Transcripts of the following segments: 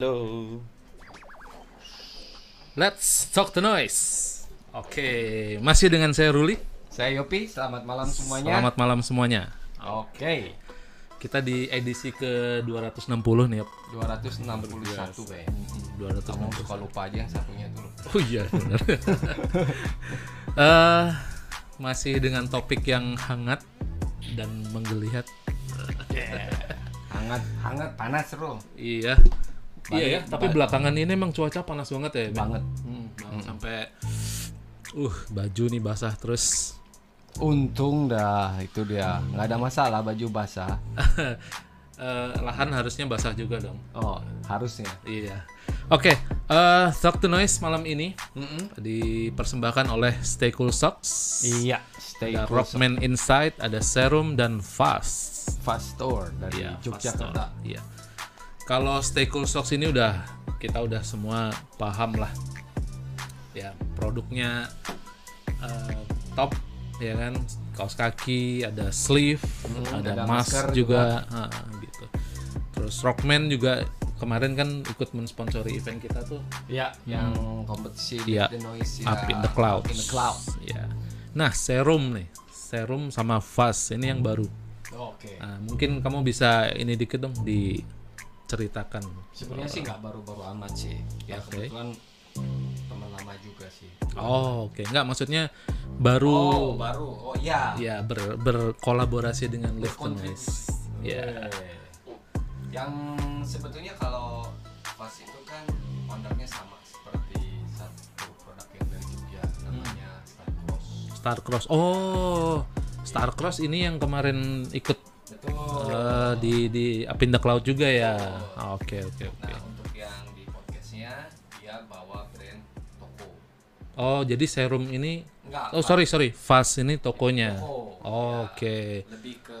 Halo. Let's talk the noise. Oke, masih dengan saya Ruli. Saya Yopi, selamat malam semuanya. Selamat malam semuanya. Oke, Kita di edisi ke 260 nih, Yop. 261 kayaknya. 260. Kamu suka lupa aja yang satunya dulu. Oh iya benar. Eh, masih dengan topik yang hangat dan menggeliat. Hangat, hangat, panas seru. Iya. Iya ya, tapi balik- belakangan ini emang cuaca panas banget ya? Banget. Hmm, banget sampai uh baju nih basah terus. Untung dah, itu dia. Nggak ada masalah baju basah. Eh, lahan harusnya basah juga dong. Oh, harusnya. Iya. Oke, eh Talk to Noise malam ini Mm-mm. dipersembahkan oleh Stay Cool Socks. Iya, stay Ada cool. Rockman Inside, ada Serum dan Fast. Fast Store dari Iya, Yogyakarta. Iya. Kalau Stay Cool Socks ini udah kita udah semua paham lah. Ya, produknya eh, top ya kan kaos kaki ada sleeve Hmm, ada, ada mask masker juga, ah, gitu terus Rockman juga kemarin kan ikut mensponsori event kita tuh Iya, yang kompetisi Iya. The Noise Up in the Clouds. Up in the Cloud. Ya. Nah, serum nih. Serum sama fast ini yang baru. Oke. Nah, mungkin kamu bisa ini dikit dong diceritakan. Sebenarnya sih nggak baru-baru amat sih. Ya Oke. kebetulan teman lama juga sih. Oh, oke. Enggak, maksudnya baru Oh, baru. Oh iya. ya ber- berkolaborasi dengan. Noise. Ya. Oke. Yang sebetulnya kalau pas itu kan ownernya sama seperti satu produk yang dari Jogja namanya Starcross. Starcross. Oh, Starcross ini yang kemarin ikut Betul. eh, di di Up in the Cloud juga ya. Ah, Oke, oke, oke. Nah untuk yang di podcastnya dia bawa brand toko. Oh, jadi serum ini Enggak. Oh, sorry, sorry. Fast ini tokonya. Toko. Oh, Ya, Oke. Lebih ke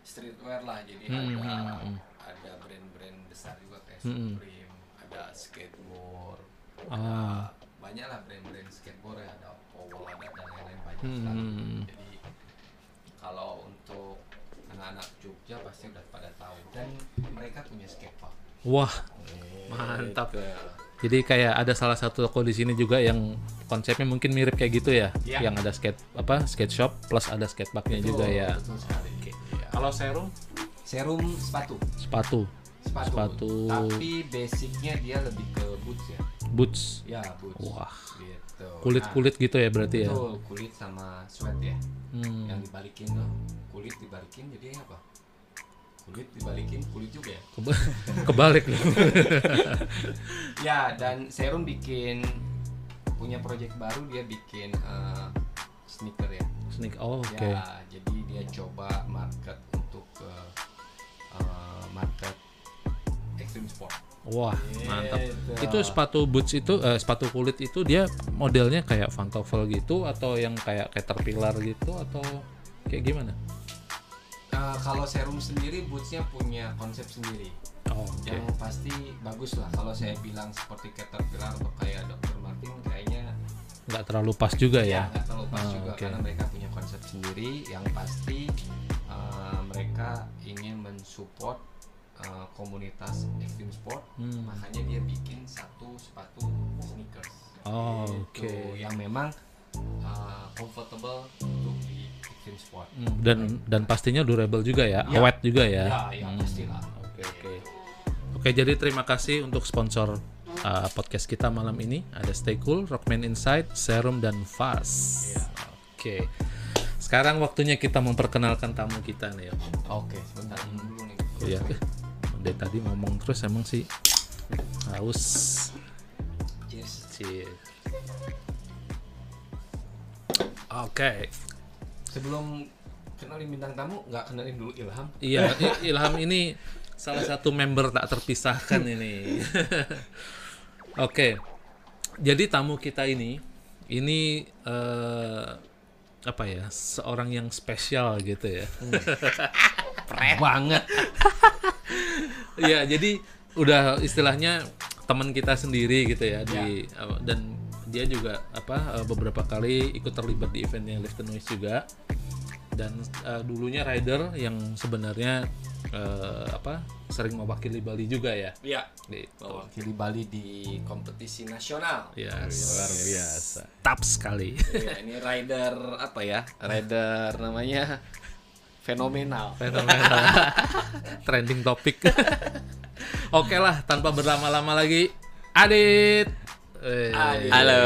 streetwear lah. Jadi Hmm, ada hmm, hmm. ada brand-brand besar juga kayak Hmm. Supreme, ada skateboard, Ah. banyak lah brand-brand skateboard ya ada Powell ada dan lain-lain banyak Hmm, sekali. hmm, hmm. Jadi kalau anak-anak Jogja pasti udah pada tahu dan mereka punya skatepark. Wah, Mantap. Gitu. jadi kayak ada salah satu toko di sini juga yang konsepnya mungkin mirip kayak gitu ya, Iya. yang ada skate apa skate shop plus ada skateparknya juga ya. Betul sekali. Iya. Kalau serum Serum sepatu. sepatu, Sepatu. Sepatu. Tapi basicnya dia lebih ke boots ya. boots, Ya, boots. Wah. Gitu. kulit kulit gitu ya berarti ya. Betul, kulit sama sweat ya. Hmm. Yang dibalikin tuh. Kulit dibalikin jadi apa? Kulit dibalikin kulit juga ya. Keba- kebalik. Ya, dan Serum bikin punya project baru dia bikin eh, sneaker ya. Sneak. Oh, oke. Ya, jadi dia coba market untuk ke eh, market extreme sport. Wah, mantap. Gitu. Itu sepatu boots itu eh, sepatu kulit itu dia modelnya kayak pantofel gitu atau yang kayak caterpillar gitu atau kayak gimana? Eh, kalau Serum sendiri bootsnya punya konsep sendiri. Oh, oke. Yang pasti bagus lah. Kalau saya bilang seperti Caterpillar atau kayak Dr. Martin kayaknya Nggak terlalu pas juga ya ya. nggak terlalu pas Ah, juga oke. karena mereka punya konsep sendiri. Yang pasti eh, mereka ingin mensupport eh, komunitas extreme sport. Hmm. Makanya dia bikin satu sepatu sneakers. Oh, oke. Yang memang eh, comfortable untuk di extreme sport. Hmm, dan dan pastinya durable juga ya, Ya. awet juga ya. Ya, ya Hmm. pastilah. Oke oke. Oke jadi terima kasih untuk sponsor uh, podcast kita malam ini ada Stay Cool, Rockman Inside, Serum dan Fast. Iya. Oke. Sekarang waktunya kita memperkenalkan tamu kita nih ya. Oke, sebentar ini dulu nih. Iya. Dari tadi ngomong terus emang sih haus. Cheers. Cheers. Oke. Sebelum kenalin bintang tamu, nggak kenalin dulu Ilham. Iya, Ilham ini salah satu member tak terpisahkan ini. Oke. Jadi tamu kita ini ini eh, apa ya? Seorang yang spesial gitu ya. Banget. Iya, jadi udah istilahnya teman kita sendiri gitu ya di apa, dan dia juga apa eh, beberapa kali ikut terlibat di eventnya Lift the Noise juga. dan eh, dulunya rider yang sebenarnya eh, apa sering mewakili Bali juga ya. Iya. Gitu. Mewakili Bali di kompetisi nasional. Ya, Luar biasa. tap sekali. Iya, ini rider apa ya? Rider namanya fenomenal. Fenomenal. Trending topik. Oke lah, tanpa berlama-lama lagi, Adit. Adit. Halo.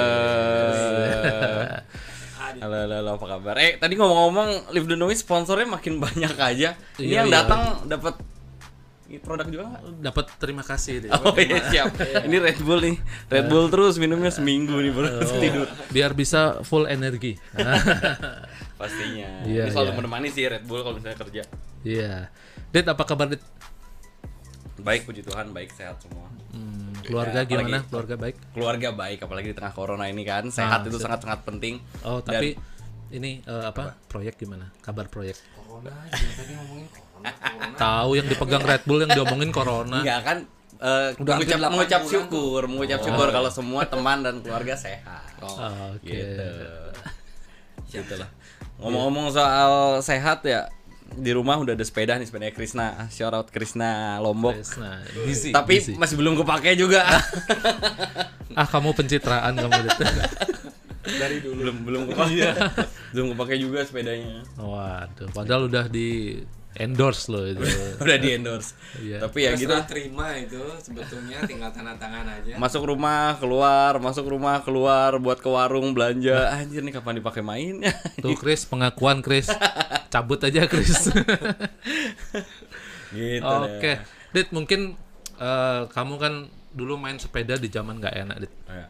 Halo, halo, halo, apa kabar? Eh, tadi ngomong-ngomong, Live the Noise sponsornya makin banyak aja. Ini Iya, yang iya. datang dapat ini produk juga? Dapat terima kasih deh. Oh iya siap. Ini Red Bull nih. Red Bull terus minumnya seminggu nih baru Oh. tidur. Biar bisa full energi. Pastinya. Iya, ini selalu iya. menemani sih Red Bull kalau misalnya kerja. Iya. Dit apa kabar Dit? Baik puji Tuhan, baik sehat semua. Hmm, keluarga Ya, gimana? apalagi- Keluarga baik? Keluarga baik apalagi di tengah corona ini kan. Sehat Ah, itu se- sangat-sangat penting. Oh, Dan- tapi ini eh, apa? Proyek gimana? Kabar proyek? Corona aja tadi ngomongin corona. corona. Tahu yang dipegang Red Bull yang diomongin corona. Enggak kan eh, Udah mengucap, mengucap syukur, mengucap syukur kalau semua teman dan keluarga sehat. Oh. Oke. Gitu. Gitu lah. Ngomong-ngomong soal sehat ya, di rumah udah ada sepeda nih sepeda Krisna. Shout out Krisna Lombok. Nah, gizi. Tapi gizi. masih belum kepake juga. ah kamu pencitraan kamu Dit. Dari dulu. Belum belum kepake. belum kepake juga sepedanya. Waduh, padahal udah di endorse loh itu. Udah di endorse. Iya. Tapi ya gitu. Terima itu sebetulnya tinggal tanda tangan aja. Masuk rumah, keluar, masuk rumah, keluar buat ke warung belanja. Anjir nih kapan dipakai mainnya? Tuh Chris, pengakuan Chris. Cabut aja Chris. gitu Oke. deh. Dit, mungkin eh, kamu kan dulu main sepeda di zaman nggak enak, Dit. Ya,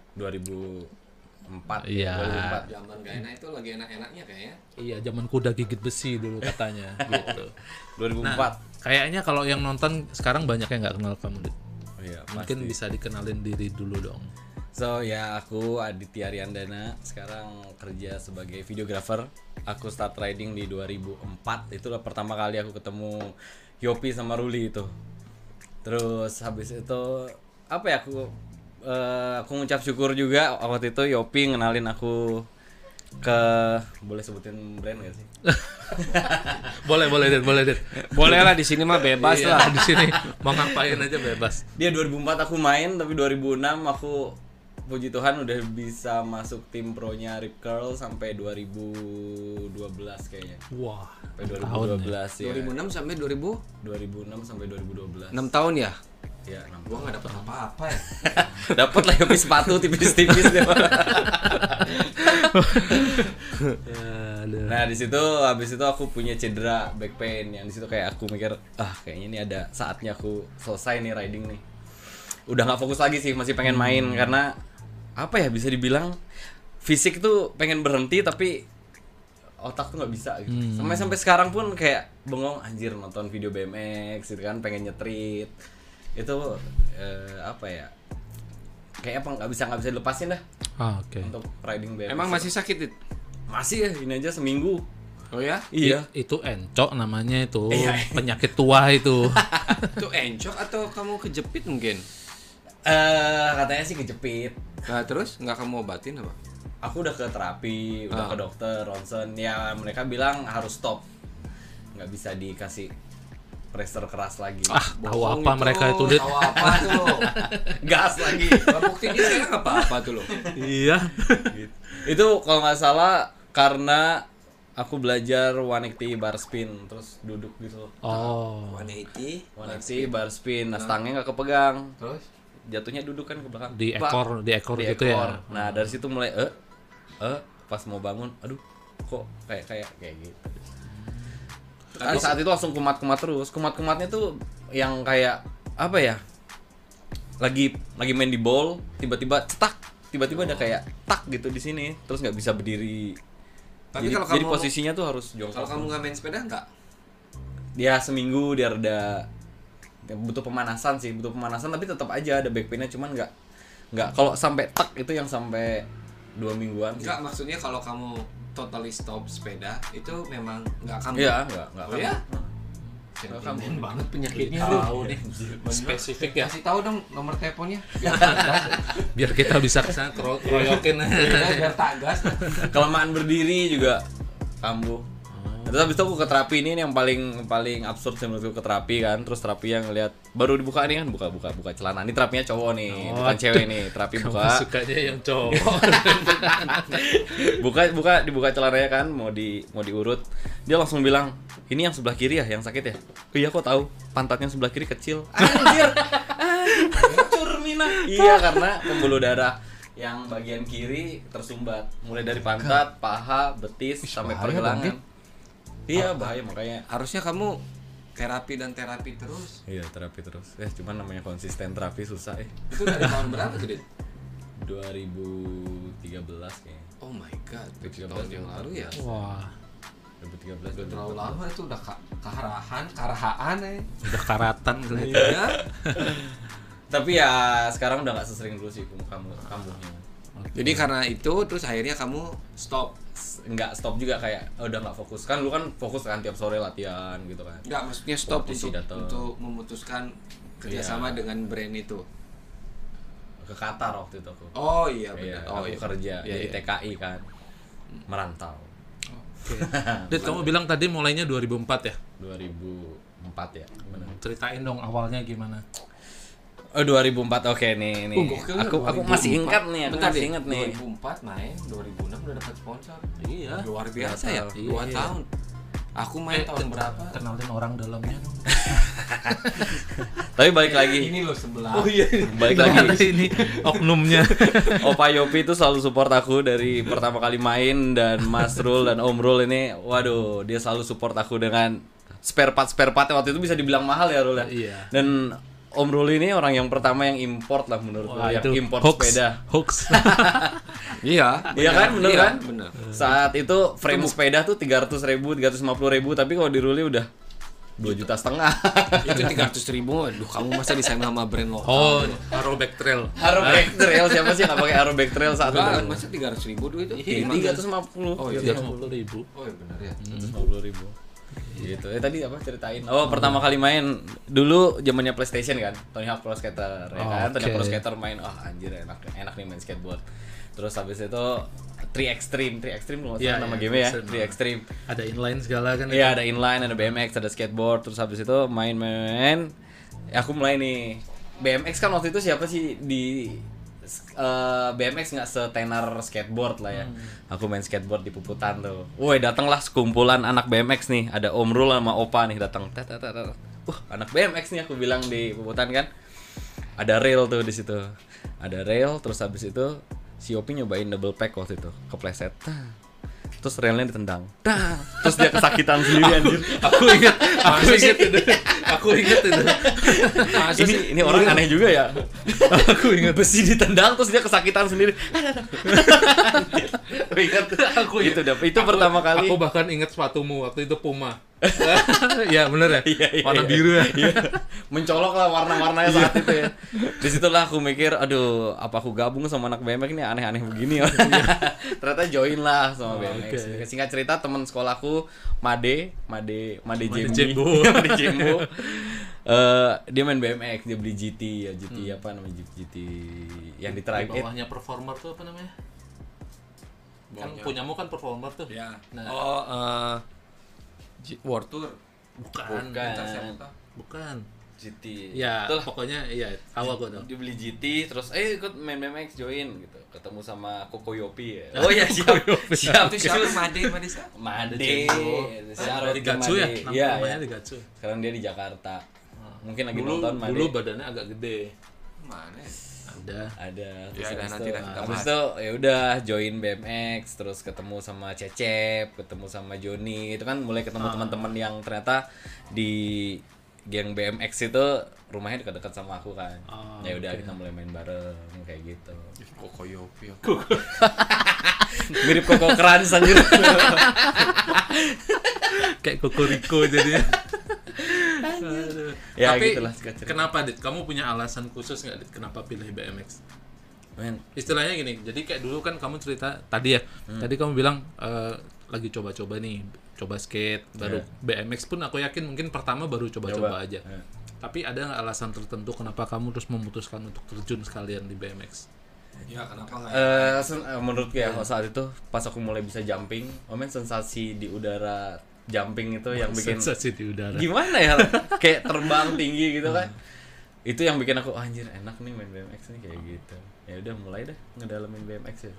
2004. Iya. 2004. Zaman gak enak itu lagi enak-enaknya kayaknya. Iya, zaman kuda gigit besi dulu katanya gitu. 2004. Nah, kayaknya kalau yang nonton sekarang banyak yang nggak kenal kamu, Dit. Oh iya, Mungkin bisa dikenalin diri dulu dong. So ya aku Aditya Ariandana sekarang kerja sebagai videographer. Aku start riding di 2004. Itulah pertama kali aku ketemu Yopi sama Ruli itu. Terus habis itu apa ya aku eh, aku ngucap syukur juga waktu itu Yopi ngenalin aku ke boleh sebutin brand gak sih? boleh, boleh, Dit, boleh, Dit. Boleh lah di sini mah bebas Iya, lah. di sini mau ngapain aja bebas. Dia 2004 aku main tapi 2006 aku puji Tuhan udah bisa masuk tim pro-nya Rip Curl sampai 2012 kayaknya. Wah, Sampai tahun 2012 ya. 2006 sampai 2000 2006 sampai 2012. 6 tahun ya? Ya, 6 Gua nggak dapet apa-apa ya. Dapat lah Yopi sepatu tipis-tipis deh. Nah, di situ habis itu aku punya cedera back pain yang di situ kayak aku mikir, ah kayaknya ini ada saatnya aku selesai nih riding nih. Udah nggak fokus lagi sih, masih pengen main karena apa ya bisa dibilang fisik tuh pengen berhenti tapi otak tuh nggak bisa gitu. Sampai sampai sekarang pun kayak bengong anjir nonton video BMX gitu kan pengen nyetrit. Itu eh, apa ya? Kayak apa nggak bisa nggak bisa dilepasin dah Ah, oke. untuk riding BMX. Emang masih sakit Dit? masih ya ini aja seminggu. Oh ya? Iya. I- itu encok namanya itu. Iya. Penyakit tua itu. Itu encok atau kamu kejepit mungkin? Eh katanya sih kejepit. Nah terus nggak kamu obatin apa? Aku udah ke terapi, udah Ah. ke dokter, ronsen. Ya mereka bilang harus stop. nggak bisa dikasih pressure keras lagi. ah, tahu apa mereka itu, Dit? Tahu apa tuh? gas lagi. Buktinya sekarang apa-apa tuh lo. iya. Gitu. Itu kalau nggak salah karena aku belajar 180 bar spin terus duduk gitu. Oh. 180 180 bar spin, nah stangnya nggak kepegang. terus Jatuhnya duduk kan ke belakang. Di Pak. ekor, di ekor Di gitu ekor. ya. Nah dari situ mulai eh eh pas mau bangun, aduh kok kayak kayak kayak gitu. Kan saat itu langsung kumat-kumat terus. Kumat-kumatnya tuh yang kayak apa ya? Lagi lagi main di ball, tiba-tiba cetak, tiba-tiba ada kayak tak gitu di sini, terus nggak bisa berdiri. Tapi jadi, kalau jadi kamu- posisinya tuh harus jongkok. kalau kamu nggak main sepeda nggak? dia seminggu dia reda ya butuh pemanasan sih butuh pemanasan tapi tetap aja ada back painnya cuman nggak nggak kalau sampai tak itu yang sampai dua mingguan sih. Nggak maksudnya kalau kamu totally stop sepeda itu memang nggak akan iya nggak nggak Oh akan. ya? Sentimen akan. banget penyakitnya Tahu nih. Spesifik ya. Kasih tahu dong nomor teleponnya. Biar kita bisa ke sana keroyokin. Iya, biar tagas. kelemahan berdiri juga kambuh Terus habis itu aku ke terapi ini yang paling paling absurd sih menurutku ke terapi kan. Terus terapi yang lihat baru dibuka nih kan buka buka buka celana. Ini terapinya cowok nih, Oh, bukan aduh. cewek nih. Terapi Kamu buka. sukanya yang cowok. buka buka dibuka celananya kan mau di mau diurut dia langsung bilang ini yang sebelah kiri ya yang sakit ya iya kok tahu pantatnya sebelah kiri kecil anjir hancur mina iya karena pembuluh darah yang bagian kiri tersumbat mulai dari pantat paha betis sampai pergelangan iya bahaya makanya. Harusnya kamu terapi dan terapi terus. Iya terapi terus. Eh cuman namanya konsisten terapi susah eh. Itu dari tahun berapa tuh Dit? 2013 kayaknya. Oh my god 13 tahun yang lalu ya? Wah, 2013 udah terlalu lama itu udah ka keharahan karahaan eh. Udah karatan kali. iya. Tapi ya sekarang udah nggak sesering dulu sih kamu kambuhnya jadi karena itu terus akhirnya kamu stop nggak stop juga kayak oh, udah nggak fokus kan lu kan fokus kan tiap sore latihan gitu kan nggak maksudnya stop Kompetisi untuk datang. untuk memutuskan kerjasama Iya. dengan brand itu ke Qatar waktu itu aku oh iya Iya, benar oh aku iya kerja Iya, jadi iya. TKI kan merantau Oke. Dit, kamu bilang tadi mulainya 2004 ya? 2004 ya benar Ceritain dong awalnya gimana? Oh 2004 oke nih nih gokil ya, aku aku 2004. masih ingat nih aku Bentar masih ingat nih 2004 main 2006 udah dapat sponsor Iya. luar biasa ya Iya. dua tahun aku main tahun berapa Kenalin orang dalamnya dong. tapi balik lagi ini loh sebelah Oh iya. balik lagi ini oknumnya. Opa Yopi itu selalu support aku dari pertama kali main dan Mas Rul dan Om Rul ini waduh dia selalu support aku dengan spare part spare part waktu itu bisa dibilang mahal ya Rul ya. Iya. Dan Om Rul ini orang yang pertama yang import lah menurut Wah, yang itu import hoax. sepeda. Hoax. iya Iya kan bener iya, kan? bener Saat itu frame sepeda tuh 300 ribu, 350 ribu tapi kalau di Ruli udah 2 juta setengah. itu tiga ratus ribu aduh kamu masa desain sama brand lokal Oh, Aeroback Trail. Haro Back Trail siapa sih yang nggak pakai Haro Back Trail saat itu? masa tiga ratus ribu dulu itu Iya, Gimana? 350. Oh, iya. Tiga puluh ribu. oh iya benar ya 150 ribu gitu eh tadi apa ceritain oh pertama kali main dulu zamannya PlayStation kan Tony Hawk Pro Skater ya Oh, kan Tony Hawk Pro. Skater main oh anjir enak enak nih main skateboard terus habis itu 3 Extreme 3 Extreme lu nggak Iya, nama iya, game ya 3 Extreme. Extreme Ada inline segala kan? Iya ada inline, ada BMX, ada skateboard, terus habis itu main-main. Ya, aku mulai nih. BMX kan waktu itu siapa sih di eh, BMX nggak setenar skateboard lah ya. Aku main skateboard di Puputan tuh. Woi datanglah sekumpulan anak BMX nih. Ada Om Rul sama Opa nih datang. Wah anak BMX nih aku bilang di Puputan kan. Ada rail tuh di situ. Ada rail, terus habis itu si Opi nyobain double pack waktu itu, kepleset. Terus railnya ditendang. Tah. Terus dia kesakitan sendiri anjir. Aku ingat, aku ingat itu. Aku. Masa ini ini orang aneh juga ya. Aku ingat. Besi ditendang terus dia kesakitan sendiri. Aku ingat. Aku itu dah. Itu pertama kali. Aku bahkan ingat sepatumu waktu itu Puma. Iya bener ya? Iya, iya, Warna iya. biru ya? Iya. Mencolok lah warna-warnanya saat itu ya. Di situlah aku mikir, aduh, apa aku gabung sama anak BMX ini aneh-aneh begini ya. Ternyata join lah sama Oh, BMX. Oke. Singkat cerita teman sekolahku Made, Made, Made Made Jembo. Made Jembo. Eh, dia main BMX, dia beli GT ya, GT apa namanya GT, GT yang di it. bawahnya performer tuh apa namanya? Kan Bawahnya. punyamu kan performer tuh. ya Nah. oh eh, G- World Tour Bukan. Bukan. Bukan. GT. Ya, Itulah. pokoknya iya, tahu aku tuh. dia beli GT terus eh ikut main BMX join gitu ketemu sama Koko Yopi ya oh ya siap siap itu siapa Made Made siapa Made Dari ke Gatsu ya? Iya namanya iya. di Gatsu. sekarang dia di Jakarta mungkin lagi Dulu, nonton Made dulu badannya agak gede. mana ya? Ada. ada Ya, terus ada, habis nanti kita habis itu ya udah join BMX terus ketemu sama Cecep ketemu sama Joni itu kan mulai ketemu Ah. teman-teman yang ternyata di geng BMX itu rumahnya dekat-dekat sama aku kan Ah, ya udah kita mulai main bareng kayak gitu Koko Yopi mirip Koko Crunch anjir Kayak kokoriko jadinya. Aduh. Ya, Tapi gitulah kenapa Dit? Kamu punya alasan khusus nggak Dit? Kenapa pilih BMX? Men, Istilahnya gini, jadi kayak dulu kan kamu cerita tadi ya, Hmm. tadi kamu bilang eh, lagi coba-coba nih, coba skate, baru Iya. BMX pun aku yakin mungkin pertama baru coba-coba Coba. aja. Iya. Tapi ada nggak alasan tertentu kenapa kamu terus memutuskan untuk terjun sekalian di BMX? ya kenapa nggak eh sen- eh, menurutku ya saat itu pas aku mulai bisa jumping, oh men sensasi di udara jumping itu yang bikin Sensasi di udara. gimana ya kayak terbang tinggi gitu kan itu yang bikin aku "Oh, anjir enak nih main BMX nih kayak gitu ya udah mulai deh ngedalamin BMX ya.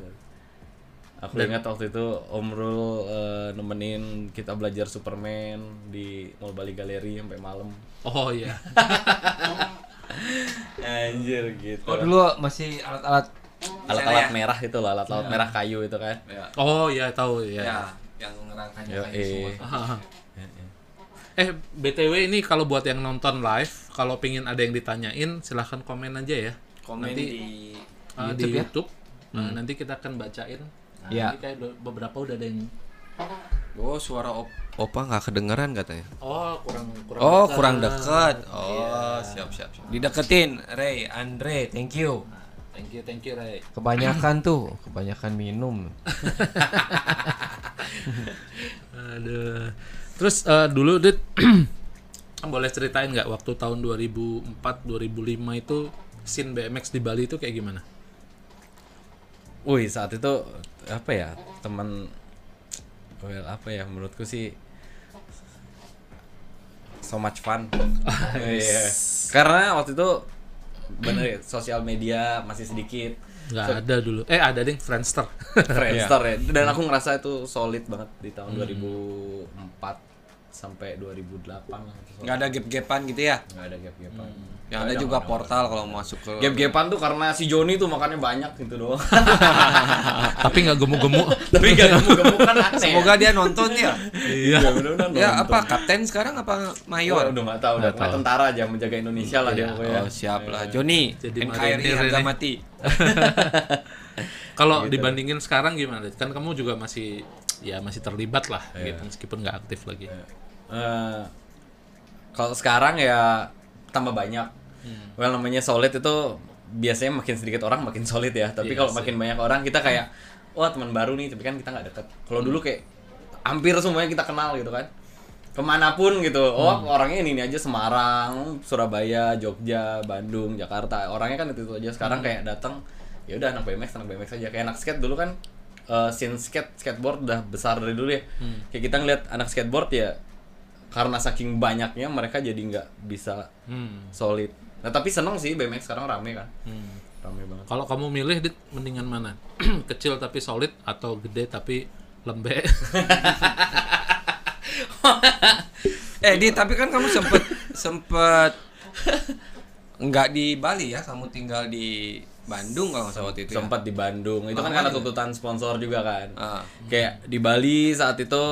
Aku Dan- ingat waktu itu Om Rul eh, nemenin kita belajar Superman di Mall Bali Galeri sampai malam Oh iya. anjir gitu Oh dulu masih alat-alat alat-alat ya? merah itu lah alat-alat merah kayu itu kan Ya, Oh iya tahu ya. ya yang ngerangkanya Yo, kayu eh. semua. Hahaha. Ya, ya. Eh BTW ini kalau buat yang nonton live, kalau pingin ada yang ditanyain silahkan komen aja ya. Komen Nanti, di Uh, di YouTube ya? YouTube. Nah, nanti kita akan bacain. Nah, Ya. ini kayak beberapa udah ada yang Oh suara op opa nggak kedengeran katanya. Oh, kurang kurang Oh dekat. kurang dekat. Oh siap siap. siap. Dideketin, Ray, Andre, thank you. Thank you, thank you, Ray. Kebanyakan tuh, kebanyakan minum. Aduh. Terus eh, dulu Dit boleh ceritain nggak waktu tahun 2004 2005 itu scene BMX di Bali itu kayak gimana? Wih saat itu apa ya teman well apa ya menurutku sih so much fun. Iya. Karena waktu itu bener ya, sosial media masih sedikit Nggak ada dulu. Eh ada ding Friendster. Friendster ya. Dan aku ngerasa itu solid banget di tahun 2004 sampai 2008 lah. Nggak ada gap-gapan gitu ya? Nggak ada gap-gapan. Yang ada juga portal kalau masuk ke Gap-gapan tuh karena si Joni tuh makannya banyak gitu doang. Tapi nggak gemuk-gemuk. Tapi gak gemuk-gemuk kan aneh. Semoga dia nonton ya. iya Ya nonton. apa kapten sekarang apa mayor? udah nggak tahu, udah tentara aja menjaga Indonesia lah dia pokoknya. Oh siap lah, Joni. Jadi NKRI harga mati. Kalau dibandingin sekarang gimana? Kan kamu juga masih ya masih terlibat lah Iya. gitu meskipun nggak aktif lagi. Eh, kalau sekarang ya tambah banyak. Well namanya solid itu biasanya makin sedikit orang makin solid ya. Tapi Iya kalau makin banyak orang kita kayak wah teman baru nih, tapi kan kita nggak deket. Kalau dulu kayak hampir semuanya kita kenal gitu kan. Ke mana pun gitu, oh orangnya ini, ini aja Semarang, Surabaya, Jogja, Bandung, Jakarta, orangnya kan itu, itu aja. Sekarang kayak datang, ya udah anak BMX, anak BMX aja. Kayak anak skate dulu kan, eh, scene skate, skateboard udah besar dari dulu ya. Kayak kita ngeliat anak skateboard ya, karena saking banyaknya mereka jadi nggak bisa Hmm. solid. Nah tapi seneng sih BMX sekarang rame kan, Hmm. rame banget. Kalau kamu milih dit mendingan mana? Kecil tapi solid atau gede tapi lembek? Eh, Di, tapi kan kamu sempet sempet nggak di Bali ya, kamu tinggal di Bandung kalau nggak salah waktu itu. ya? Sempat di Bandung, itu kan karena tuntutan sponsor juga kan. Ah. Kayak di Bali saat itu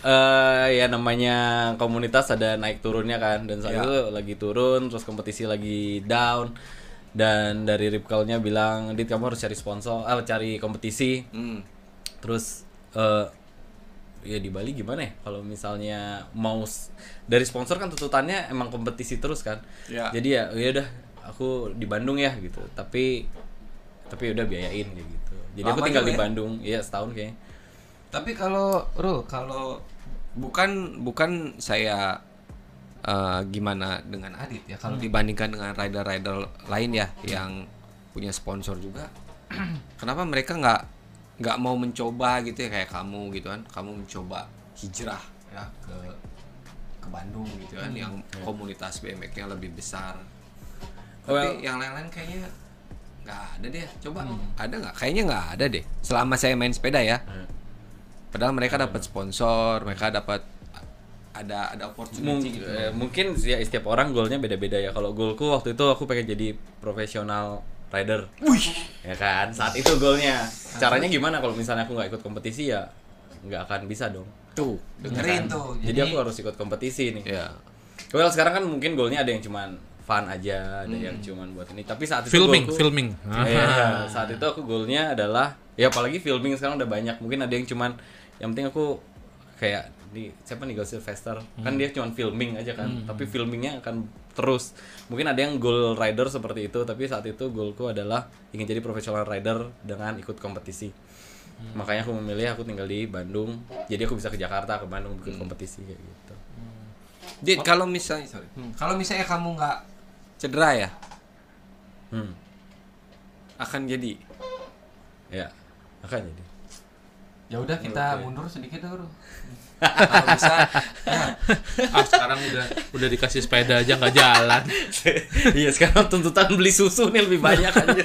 eh ya namanya komunitas ada naik turunnya kan dan saat Ya. itu lagi turun terus kompetisi lagi down dan dari Ripkalnya bilang Dit kamu harus cari sponsor ah cari kompetisi Hmm. terus eh ya di Bali gimana ya kalau misalnya mau dari sponsor kan tuntutannya emang kompetisi terus kan Ya. jadi ya ya udah aku di Bandung ya gitu tapi tapi udah biayain kayak gitu jadi aku Lama tinggal juga di ya? Bandung iya setahun kayaknya Tapi kalau Rul, kalau bukan bukan saya eh, gimana dengan Adit ya, kalau dibandingkan dengan rider-rider lain ya yang punya sponsor juga, kenapa mereka nggak nggak mau mencoba gitu ya kayak kamu gitu kan? Kamu mencoba hijrah ya ke ke Bandung gitu kan, yang komunitas BMX-nya lebih besar. Tapi Well- yang lain-lain kayaknya nggak ada deh. Coba ada nggak? Kayaknya nggak ada deh. Selama saya main sepeda ya. Padahal mereka dapat sponsor, mereka dapat ada ada Mung- opportunity gitu. eh, mungkin ya setiap orang goalnya beda-beda ya kalau goalku waktu itu aku pengen jadi profesional rider ya kan saat itu goalnya caranya gimana kalau misalnya aku nggak ikut kompetisi ya nggak akan bisa dong Tuh, dengerin Kan? tuh. jadi, aku harus ikut kompetisi nih ya. well sekarang kan mungkin goalnya ada yang cuman fun aja ada yang cuman buat ini. Tapi saat itu filming, goalku- filming. Iya, saat itu aku goalnya adalah ya apalagi filming sekarang udah banyak. Mungkin ada yang cuman yang penting aku kayak di siapa nih Gal Sylvester? Kan dia cuman filming aja kan. Tapi filmingnya akan terus. Mungkin ada yang goal rider seperti itu tapi saat itu goalku adalah ingin jadi profesional rider dengan ikut kompetisi. Makanya aku memilih aku tinggal di Bandung. Jadi aku bisa ke Jakarta ke Bandung ikut kompetisi kayak gitu. Dit, kalau misalnya sorry. Kalau misalnya kamu nggak cedera ya, hmm. akan jadi? Ya akan jadi. Ya udah kita mundur sedikit dulu. Kalau bisa. Ya, ah sekarang udah udah dikasih sepeda aja nggak jalan. Iya sekarang tuntutan beli susu nih lebih banyak aja.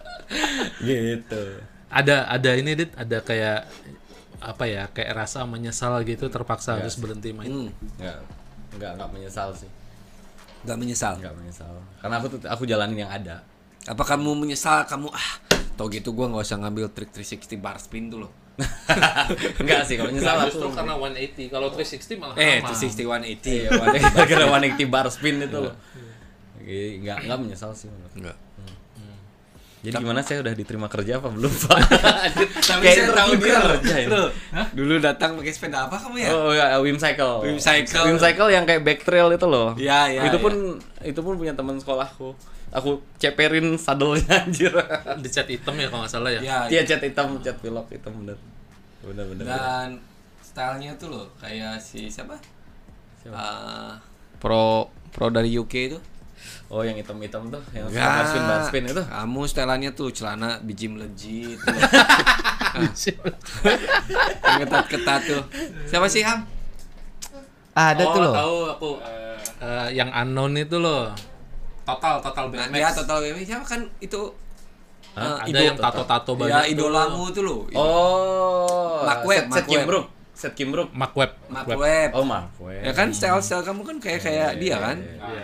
Gitu. Ada ada ini dit. Ada kayak apa ya kayak rasa menyesal gitu terpaksa harus berhenti main. Hmm, nggak nggak nggak menyesal sih nggak menyesal. nggak menyesal karena aku tuh aku jalanin yang ada Apa kamu menyesal kamu ah tau gitu gua nggak usah ngambil trik 360 bar spin tuh loh. Enggak sih kalau menyesal Nggak, aku justru karena 180 kalau 360 malah Eh, aman. 360 180. iya gara-gara 180 bar spin itu loh Iya, nggak nggak menyesal sih menurut Enggak. Jadi gimana saya udah diterima kerja apa belum Pak? Tapi Kayak saya tahu dia loh. kerja. Loh, Dulu datang pakai sepeda apa kamu ya? Oh ya, Wim Cycle. Wim Cycle. Wim Cycle yang kayak back trail itu loh. Iya, iya, Itu iya. pun itu pun punya teman sekolahku. Aku ceperin sadelnya anjir. di cat hitam ya kalau nggak salah ya Ya, Dia cat hitam, cat pilok hitam bener. Bener bener. dan stylenya tuh loh kayak si siapa? Siapa? Ah, pro pro dari UK itu. Oh yang hitam-hitam tuh, yang Enggak. bar spin spin itu. Kamu stylannya tuh celana biji melejit. tuh. Yang ketat-ketat tuh. Siapa sih Ham? Ada oh, tuh loh. tahu aku Eh, yang unknown itu loh total total Nah, BMX dia total BMX siapa kan itu Hah? eh, ada idol- yang tato-tato Ya banyak tuh. idolamu tuh loh. Oh, Mark Webb, Mark Webb. Set Kim Brook. Mark Webb Mark Webb. Webb. Oh Mark Webb. Ya kan style-style kamu kan kayak kayak dia kan? Iya.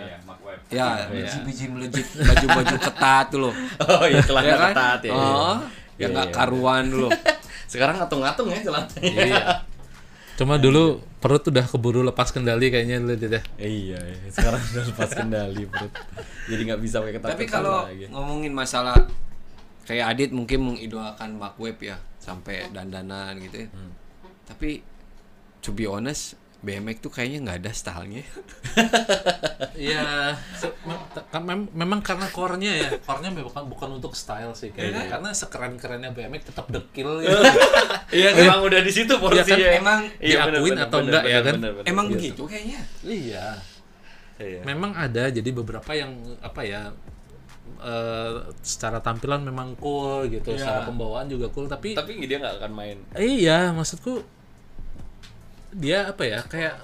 Ya, Iya. biji-biji melejit, baju-baju ketat tuh loh. Oh iya celana ya kan? ketat ya. Oh, Iya, yang nggak iya. karuan dulu. Sekarang ngatung-ngatung ya celananya. Iya. Cuma dulu perut udah keburu lepas kendali kayaknya dulu Dit, ya. Iya, iya. sekarang udah lepas kendali perut. Jadi nggak bisa pakai ketat Tapi kalau ngomongin masalah kayak Adit mungkin mengidolakan Mark Webb ya sampai dandanan gitu ya. Hmm. Tapi to be honest, BMX tuh kayaknya nggak ada stylenya. Iya, mem- kan memang karena core-nya ya, core-nya bukan bukan untuk style sih kayaknya. Karena sekeren-kerennya BMX tetap dekil ya. Iya, emang udah di situ porsinya. kan, emang Iya, diakuin bener, atau bener, enggak ya kan? bener, bener. Emang Iya. begitu kayaknya. iya. Iya. Memang ada jadi beberapa yang apa ya eh, secara tampilan memang cool gitu, Iya. secara pembawaan juga cool tapi, Tapi dia nggak akan main. iya maksudku dia apa ya kayak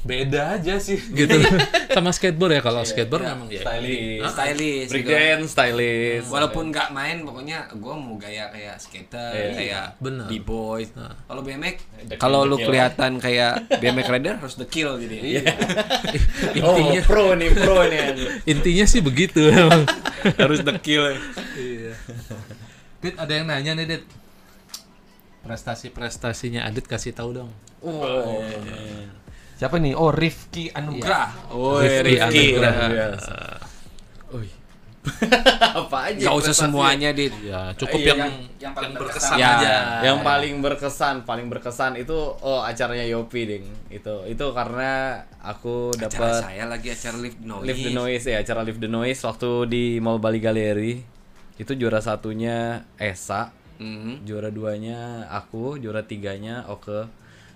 beda aja sih gitu sama skateboard ya kalau skateboard memang ya Stylish. Stylish. gitu. Breakdance, stylish. Walaupun nggak main, pokoknya gue mau gaya kayak skater, Iya. kayak Bener. b-boy. Kalau BMX, kalau lu kelihatan kayak BMX rider harus the kill jadi. Iya. intinya Oh, pro nih, pro nih. intinya sih begitu emang harus the kill. Iya. Dit ada yang nanya nih Dit. Prestasi-prestasinya Adit kasih tahu dong. Oh, Siapa nih? Oh, Rifki Anugrah. Oh, Rifki Rifki. Anugrah. Oi. Apa aja? Gak usah semuanya, Dit. Ya, cukup Iya, yang yang- yang, paling berkesan Ya. aja. yang paling berkesan paling berkesan itu oh acaranya Yopi ding itu itu karena aku Acara dapat saya lagi acara live noise. Live the Noise ya acara Live the Noise waktu di Mall Bali Gallery itu juara satunya Esa Mhm. juara duanya aku juara tiganya Oke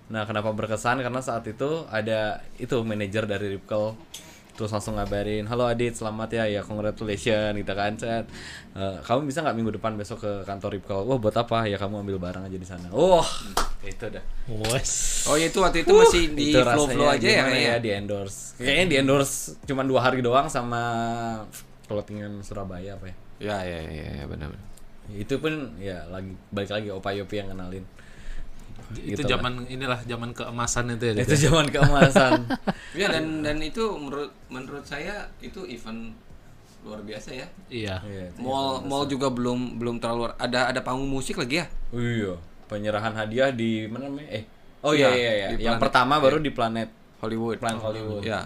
nah kenapa berkesan karena saat itu ada itu manajer dari Ripkel terus langsung ngabarin halo Adit selamat ya ya congratulations gitu kan chat "Eh, kamu bisa nggak minggu depan besok ke kantor Ripkel wah buat apa ya kamu ambil barang aja di sana wah itu dah Wes. Oh, itu waktu itu masih di itu flow-flow rasanya aja ya gimana kayaknya. di endorse kayaknya di endorse cuma dua hari doang sama clothingan Surabaya apa ya Ya, ya, ya, ya benar. benar. Itu pun ya lagi balik lagi Opa Yopi yang kenalin Itu Gitu lah. zaman inilah zaman keemasan itu ya. Itu ya? zaman keemasan Ya dan dan itu menurut menurut saya itu event luar biasa ya. Iya. Iya, Mall mall juga belum belum terlalu ada ada panggung musik lagi ya. Oh iya penyerahan hadiah di mana namanya eh oh iya Iya, iya iya yang Planet- pertama baru di Planet Hollywood. Planet Hollywood Ya.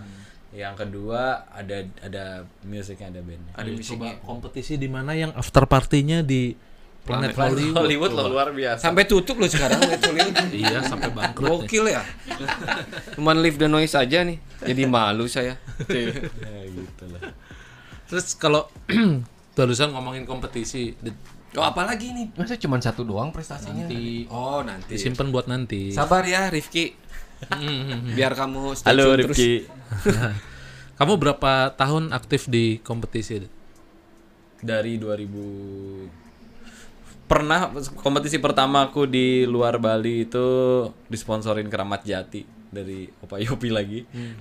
Yang kedua ada ada musiknya ada bandnya Ada Ayo musiknya. coba kompetisi di mana yang after partinya di Planet, Planet Hollywood. Hollywood loh luar biasa Sampai tutup loh sekarang. Iya, sampai bangkrut. Gokil ya. Cuman live the noise aja nih. Jadi malu saya. ya gitu lah Terus kalau barusan ngomongin kompetisi, Oh apalagi nih? Masa cuma satu doang prestasinya? Nanti. Oh nanti. disimpan buat nanti. Sabar ya Rifki. Biar kamu stay halo tune terus. Kamu berapa tahun aktif di kompetisi? Dari 2000 pernah kompetisi pertama aku di luar Bali itu disponsorin Keramat Jati dari Opa Yopi lagi.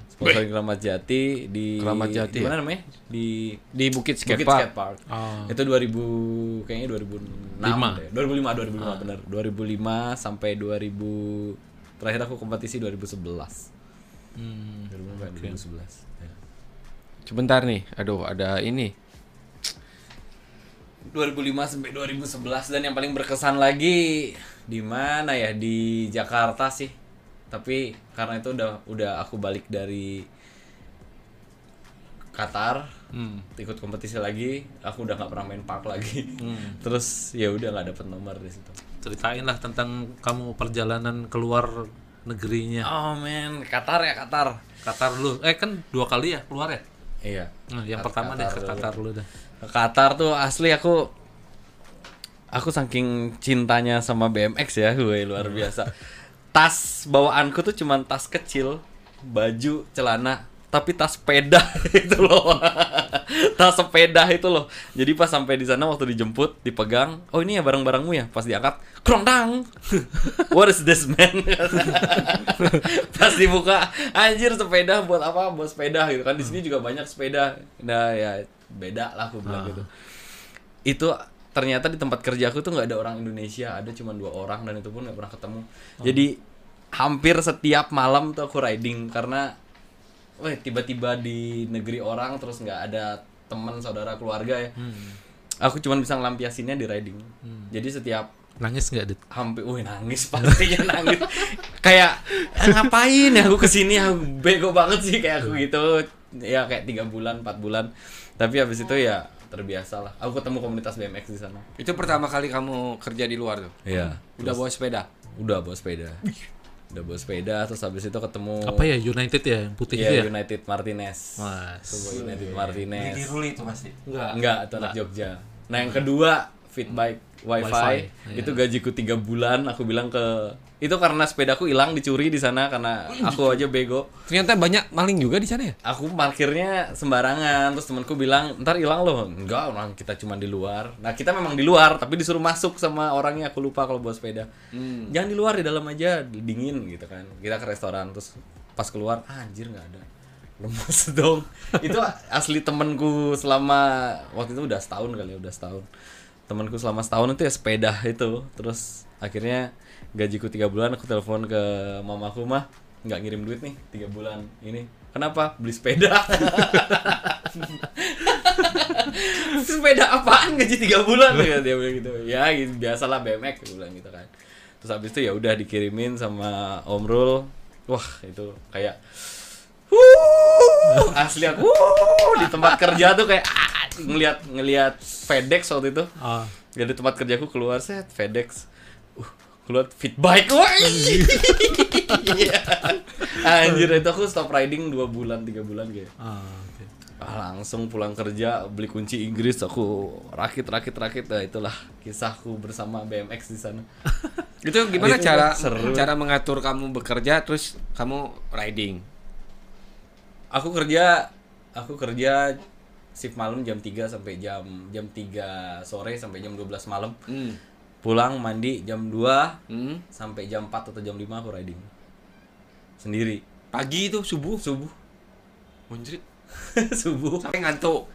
Sponsorin Keramat Jati di Keramat Jati Gimana namanya? Di Di Bukit Skate Bukit Park. Skate Park. Oh. Itu 2000 kayaknya 2006 Lima. deh. 2005 2005 benar. 2005 sampai 2000 terakhir aku kompetisi 2011. Hmm. 2005 2011. Ya. Sebentar nih. Aduh, ada ini. 2005 sampai 2011 dan yang paling berkesan lagi di mana ya di Jakarta sih tapi karena itu udah udah aku balik dari Qatar Hmm. ikut kompetisi lagi aku udah nggak pernah main park lagi terus ya udah nggak dapet nomor di situ Ceritain lah tentang kamu perjalanan keluar negerinya. oh men Qatar ya Qatar Qatar lu. Eh kan dua kali ya keluar ya? iya Nah, yang Qatar pertama deh ke dulu. Qatar lu dah. ke Qatar tuh asli aku aku saking cintanya sama BMX ya gue luar biasa tas bawaanku tuh cuman tas kecil baju celana tapi tas sepeda itu loh. Tas sepeda itu loh. Jadi pas sampai di sana waktu dijemput dipegang oh ini ya barang-barangmu ya? Pas diangkat krongdang what is this man? Pas dibuka anjir sepeda buat apa? Buat sepeda gitu kan. Di sini juga banyak sepeda. Nah ya beda lah aku bilang gitu. Itu ternyata di tempat kerja aku tuh nggak ada orang Indonesia ada cuma dua orang dan itu pun nggak pernah ketemu. Jadi hampir setiap malam tuh aku riding karena wah tiba-tiba di negeri orang terus nggak ada teman saudara keluarga ya. Aku cuma bisa ngelampiasinnya di riding. Jadi setiap Nangis nggak dit? hampir wih nangis pastinya nangis. Kayak "Eh, ngapain ya aku ke sini? Aku bego banget sih kayak aku gitu. Ya kayak tiga bulan empat bulan. Tapi habis itu ya terbiasa lah aku ketemu komunitas BMX di sana. Itu pertama kali kamu kerja di luar tuh. iya. Udah bawa sepeda. udah bawa sepeda udah bawa sepeda terus habis itu ketemu Apa ya United ya yang putih itu ya? United Martinez Mas. United Martinez Ruli itu pasti. Enggak. enggak itu anak Jogja nah yang kedua fit bike wifi, Wifi, itu gajiku tiga bulan aku bilang ke itu karena sepedaku hilang dicuri di sana karena aku aja bego. Ternyata banyak maling juga di sana ya? aku parkirnya sembarangan terus temanku bilang ntar hilang loh. Enggak orang kita cuma di luar. Nah kita memang di luar tapi disuruh masuk sama orangnya aku lupa kalau bawa sepeda. Jangan di luar di dalam aja dingin gitu kan. Kita ke restoran terus pas keluar ah, anjir nggak ada. Lemes dong. Itu asli temenku selama waktu itu udah setahun kali ya udah setahun temanku selama setahun itu ya sepeda itu. Terus akhirnya gajiku tiga bulan aku telepon ke mamaku mah nggak ngirim duit nih tiga bulan ini. Kenapa? Beli sepeda? Sepeda apaan? Gaji tiga bulan. Ya dia bilang gitu. Ya gitu, biasalah BMX bilang gitu kan. Terus habis itu ya udah dikirimin sama Om Rul. Wah itu kayak Wuh, asli aku wuh, di tempat kerja tuh kayak ngelihat ngelihat FedEx waktu itu Ah. dari tempat kerjaku keluar set FedEx uh, keluar fit bike wah Iya. anjir itu aku stop riding dua bulan tiga bulan kayak Ah, ah, langsung pulang kerja beli kunci Inggris aku rakit rakit rakit nah itulah kisahku bersama BMX di sana Itu gimana Itu cara seru. cara mengatur kamu bekerja terus kamu riding? aku kerja aku kerja shift malam jam 3 sampai jam jam 3 sore sampai jam 12 malam Hmm. pulang mandi jam 2 Hmm. sampai jam 4 atau jam 5 aku riding sendiri Pagi itu subuh. subuh Munjrit. subuh Sampai ngantuk.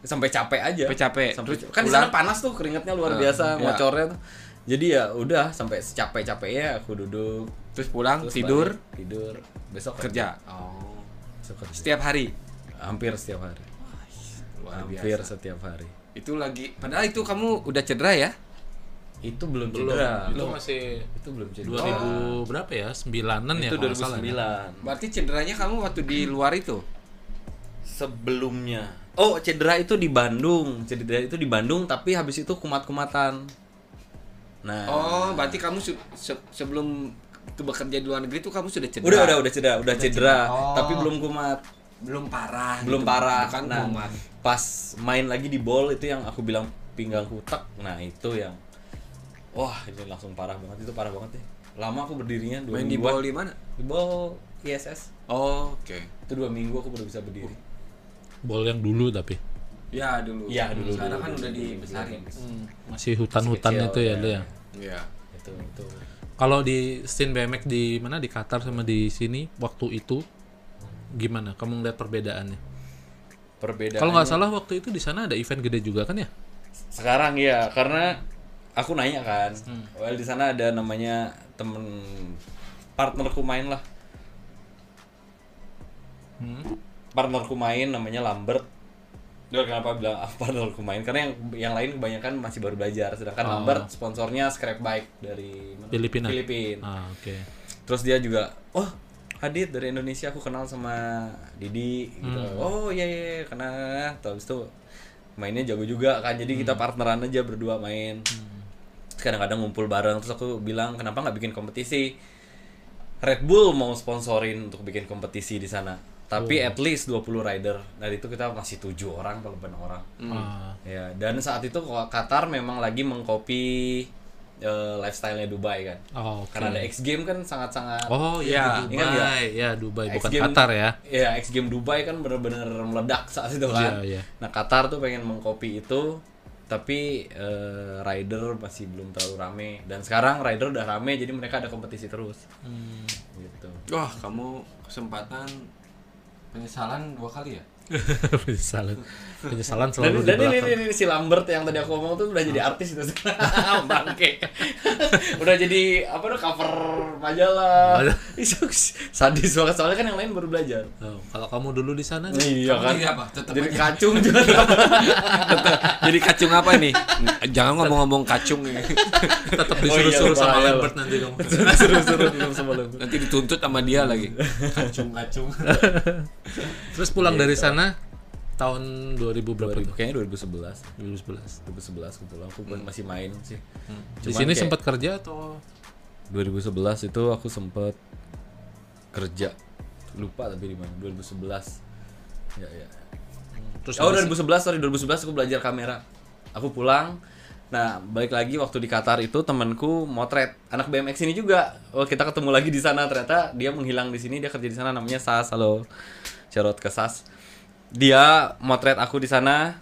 sampai capek aja Sampai capek. sampai Terus kan di sana panas tuh keringatnya luar Nah, biasa iya. ngocornya tuh jadi ya udah sampai secapek capeknya aku duduk Terus pulang terus tidur balik, tidur besok kerja. Oh. besok kerja. Setiap hari. hampir setiap hari Luar hampir biasa. setiap hari Itu lagi padahal itu kamu udah cedera ya? itu belum Belum. cedera Itu masih itu belum cedera 2000 berapa ya? 9-an ya itu kalau nggak salah ya. 2009 Berarti cederanya kamu waktu di luar itu? sebelumnya oh cedera itu di Bandung cedera itu di Bandung tapi habis itu kumat-kumatan nah Oh, berarti kamu su- se- sebelum ke bekerja di luar negeri itu kamu sudah cedera. udah udah udah cedera udah cedera Oh. tapi belum kumat belum parah. belum gitu. parah Bukan nah kumat. pas main lagi di ball itu yang aku bilang pinggangku tak nah itu yang wah ini langsung parah banget itu parah banget deh lama aku berdirinya dua Main di mingguan. ball di mana? di ball ISS Oh, oke. itu dua minggu aku baru bisa berdiri Bol yang dulu tapi. Ya dulu. Iya, dulu, Sekarang dulu, kan dulu, udah dulu, dibesarin. Masih hutan-hutan Kecil, itu ya, ya. lu ya. Iya. itu itu Kalau di scene BMX di mana di Qatar sama di sini waktu itu gimana? Kamu ngeliat perbedaannya? perbedaan Kalau nggak salah waktu itu di sana ada event gede juga kan ya? sekarang ya karena aku nanya kan Hmm. well di sana ada namanya temen partnerku main lah Hmm. partnerku main namanya Lambert dia kenapa bilang ah, partnerku main karena yang yang lain kebanyakan masih baru belajar sedangkan Oh. Lambert sponsornya scrap bike dari mana? Filipina. Filipina Ah, oke. terus dia juga oh Adit dari Indonesia aku kenal sama Didi gitu. Oh iya iya iya, kenal. Terus itu mainnya jago juga kan jadi kita partneran aja berdua main. Kadang-kadang ngumpul bareng terus aku bilang kenapa nggak bikin kompetisi? Red Bull mau sponsorin untuk bikin kompetisi di sana. Tapi at least 20 rider. Dari itu kita masih tujuh orang kalau orang. Ah, ya dan saat itu Qatar memang lagi mengcopy eh, lifestyle-nya Dubai kan oh, oke. karena ada X Game kan sangat-sangat Oh iya, Ya, di ingat Dubai. Ya, Dubai X bukan Game- Qatar ya. Ya, X Game Dubai kan bener-bener meledak saat itu kan. Iya, iya. Nah, Qatar tuh pengen mengcopy itu, tapi eh, rider masih belum terlalu rame. Dan sekarang rider udah rame, jadi mereka ada kompetisi terus. Hmm. Gitu. Wah, kamu kesempatan penyesalan dua kali ya? penyesalan. Penyesalan Dan, selalu di dan ini, belakang. ini, ini si Lambert yang tadi aku ngomong tuh udah jadi artis itu bangke udah jadi apa tuh cover majalah Majalah. sadis banget soalnya kan yang lain baru belajar Oh, kalau kamu dulu di sana iya kan jadi apa? Tetep jadi aja. kacung juga Jadi kacung apa nih? Jangan ngomong-ngomong kacung tetap Oh iya, disuruh-suruh sama Lambert nanti kamu. seru-seru belum sama Lambert Nanti dituntut sama dia lagi. Kacung-kacung. Terus pulang dari sana tahun 2000 berapa tuh? kayaknya 2011 2011. 2011 kebetulan aku pun masih main sih. Di Cuman sini sempat kerja atau? 2011 itu aku sempet kerja. Lupa tapi di mana. 2011 ya ya. Terus oh habis- 2011 sorry. 2011 aku belajar kamera. Aku pulang. Nah balik lagi waktu di Qatar itu temanku motret. Anak BMX ini juga. Oh kita ketemu lagi di sana. Ternyata dia menghilang di sini. Dia kerja di sana namanya Sas. Halo. Charot ke Sas dia motret aku di sana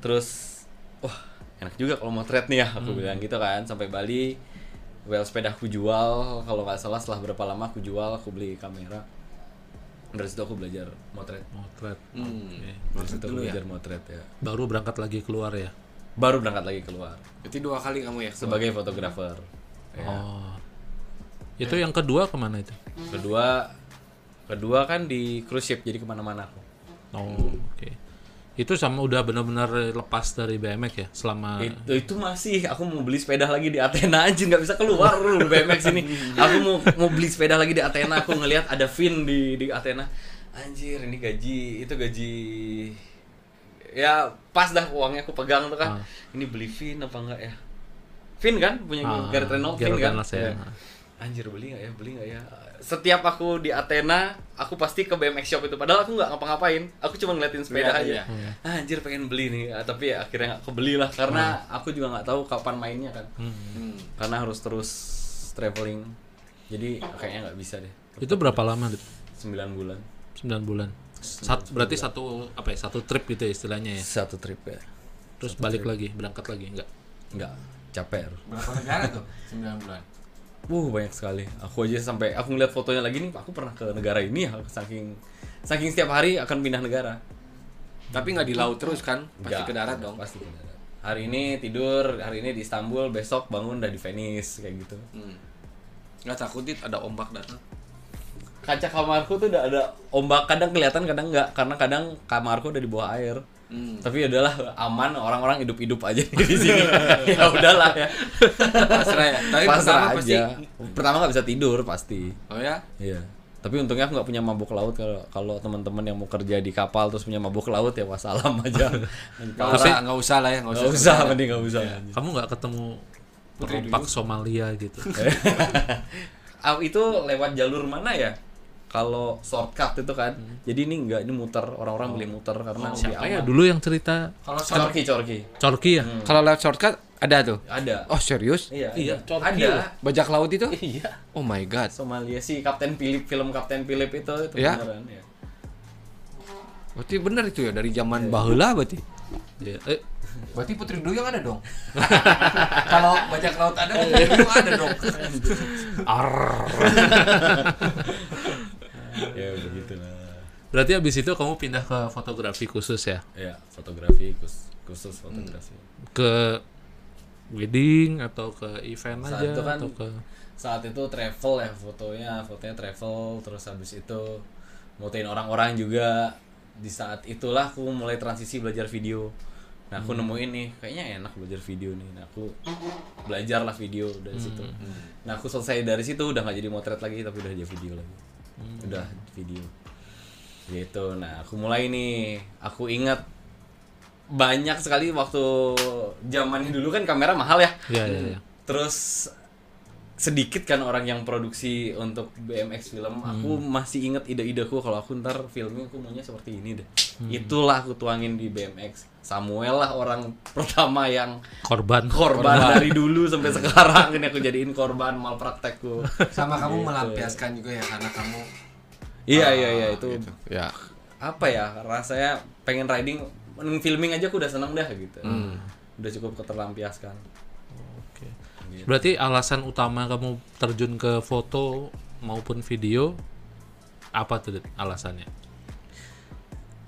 terus wah enak juga kalau motret nih ya aku bilang gitu kan sampai Bali well sepeda aku jual kalau nggak salah setelah berapa lama aku jual aku beli kamera dari situ aku belajar motret motret. Hmm. dari situ aku ya? belajar motret ya Baru berangkat lagi keluar ya. baru berangkat lagi keluar Itu dua kali kamu ya? sebagai fotografer ya. Oh. Itu yang kedua ke mana itu? kedua kedua kan di cruise ship jadi ke mana-mana aku Oh, oke. Itu sama udah benar-benar lepas dari BMX ya selama itu, itu masih aku mau beli sepeda lagi di Athena aja nggak bisa keluar lu BMX ini. Aku mau mau beli sepeda lagi di Athena aku ngelihat ada Vin di di Athena. Anjir ini gaji itu gaji ya pas dah uangnya aku pegang tuh kan. Ini beli Vin apa enggak ya? Vin kan punya Ah, Gareth Reynolds Vin kan? Ya. Ya. anjir beli nggak ya beli nggak ya setiap aku di Athena aku pasti ke BMX shop itu padahal aku nggak ngapa-ngapain aku cuma ngeliatin sepeda Lihat aja aja. Ah, anjir pengen beli nih Ah, tapi ya akhirnya nggak kebeli lah karena aku juga nggak tahu kapan mainnya kan Hmm. karena harus terus traveling jadi kayaknya nggak bisa deh itu berapa lama Dit? 9 bulan 9 bulan. Sat, berarti satu apa ya? Satu trip gitu ya istilahnya ya. satu trip ya Terus balik lagi, berangkat lagi enggak? nggak capek Berapa negara tuh? 9 bulan. Wuh banyak sekali. Aku aja sampai aku ngeliat fotonya lagi nih, aku pernah ke negara ini ya, saking saking setiap hari akan pindah negara. Tapi nggak di laut terus kan? Pasti Nggak, ke darat dong. Pasti ke darat. Hari ini tidur, hari ini di Istanbul, besok bangun udah di Venice kayak gitu. Hmm. Nggak takut dit ada ombak datang. Kaca kamarku tuh udah ada ombak, kadang kelihatan, kadang nggak, karena kadang kamarku udah di bawah air. Hmm. Tapi adalah aman, orang-orang hidup-hidup aja di sini. ya udahlah ya. Pasrah ya. Tapi pertama Pasrah pasti. aja. Pertama nggak bisa tidur pasti. Oh ya? Iya. Tapi untungnya aku nggak punya mabuk laut kalau kalau teman-teman yang mau kerja di kapal terus punya mabuk laut ya wassalam aja. Nggak usah, nggak usah lah ya, nggak usah. Nggak usah, mending nggak usah. Kamu nggak ketemu perompak Somalia gitu. Itu lewat jalur mana ya? Kalau shortcut itu kan. Jadi ini enggak, ini muter. Orang-orang beli muter karena lebih Siapa ya dulu yang cerita Kalau Corki, corki. Corki ya? kalau lewat shortcut ada tuh. Ada. Oh serius? Iya, Iya, corki Ada. Bajak laut itu? Iya. Oh my god. Somalia si Kapten Philip film Kapten Philip itu itu Ya? beneran ya. Berarti bener itu ya dari zaman baheula berarti. Iya. Eh, Berarti Putri Duyung ada dong. Kalau bajak laut ada, Putri Duyung ada dong. ya begitulah. Berarti habis itu kamu pindah ke fotografi khusus ya? ya fotografi khusus khusus fotografi. Ke wedding atau ke event Saat aja itu kan atau ke saat itu travel ya fotonya fotonya travel terus habis itu motoin orang-orang juga. Di saat itulah aku mulai transisi belajar video. Nah aku nemuin nih kayaknya enak belajar video nih. Nah aku belajar lah video dari situ. Nah aku selesai dari situ udah nggak jadi motret lagi tapi udah jadi video lagi udah video. Gitu. Nah aku mulai nih. Aku ingat banyak sekali waktu zaman dulu kan kamera mahal ya. Ya ya ya. terus sedikit kan orang yang produksi untuk BMX film aku masih inget ide-ideku. Kalau aku ntar filmnya aku maunya seperti ini deh. Itulah aku tuangin di BMX Samuel lah orang pertama yang Korban. korban dari dulu sampai sekarang. Ini aku jadiin korban malpraktekku. Sama kamu melampiaskan juga ya karena kamu iya iya iya itu gitu. Ya. apa ya rasanya pengen riding men- filming aja aku udah seneng dah gitu. Udah cukup keterlampiaskan Oke. Berarti alasan utama kamu terjun ke foto maupun video apa tuh Dit, alasannya?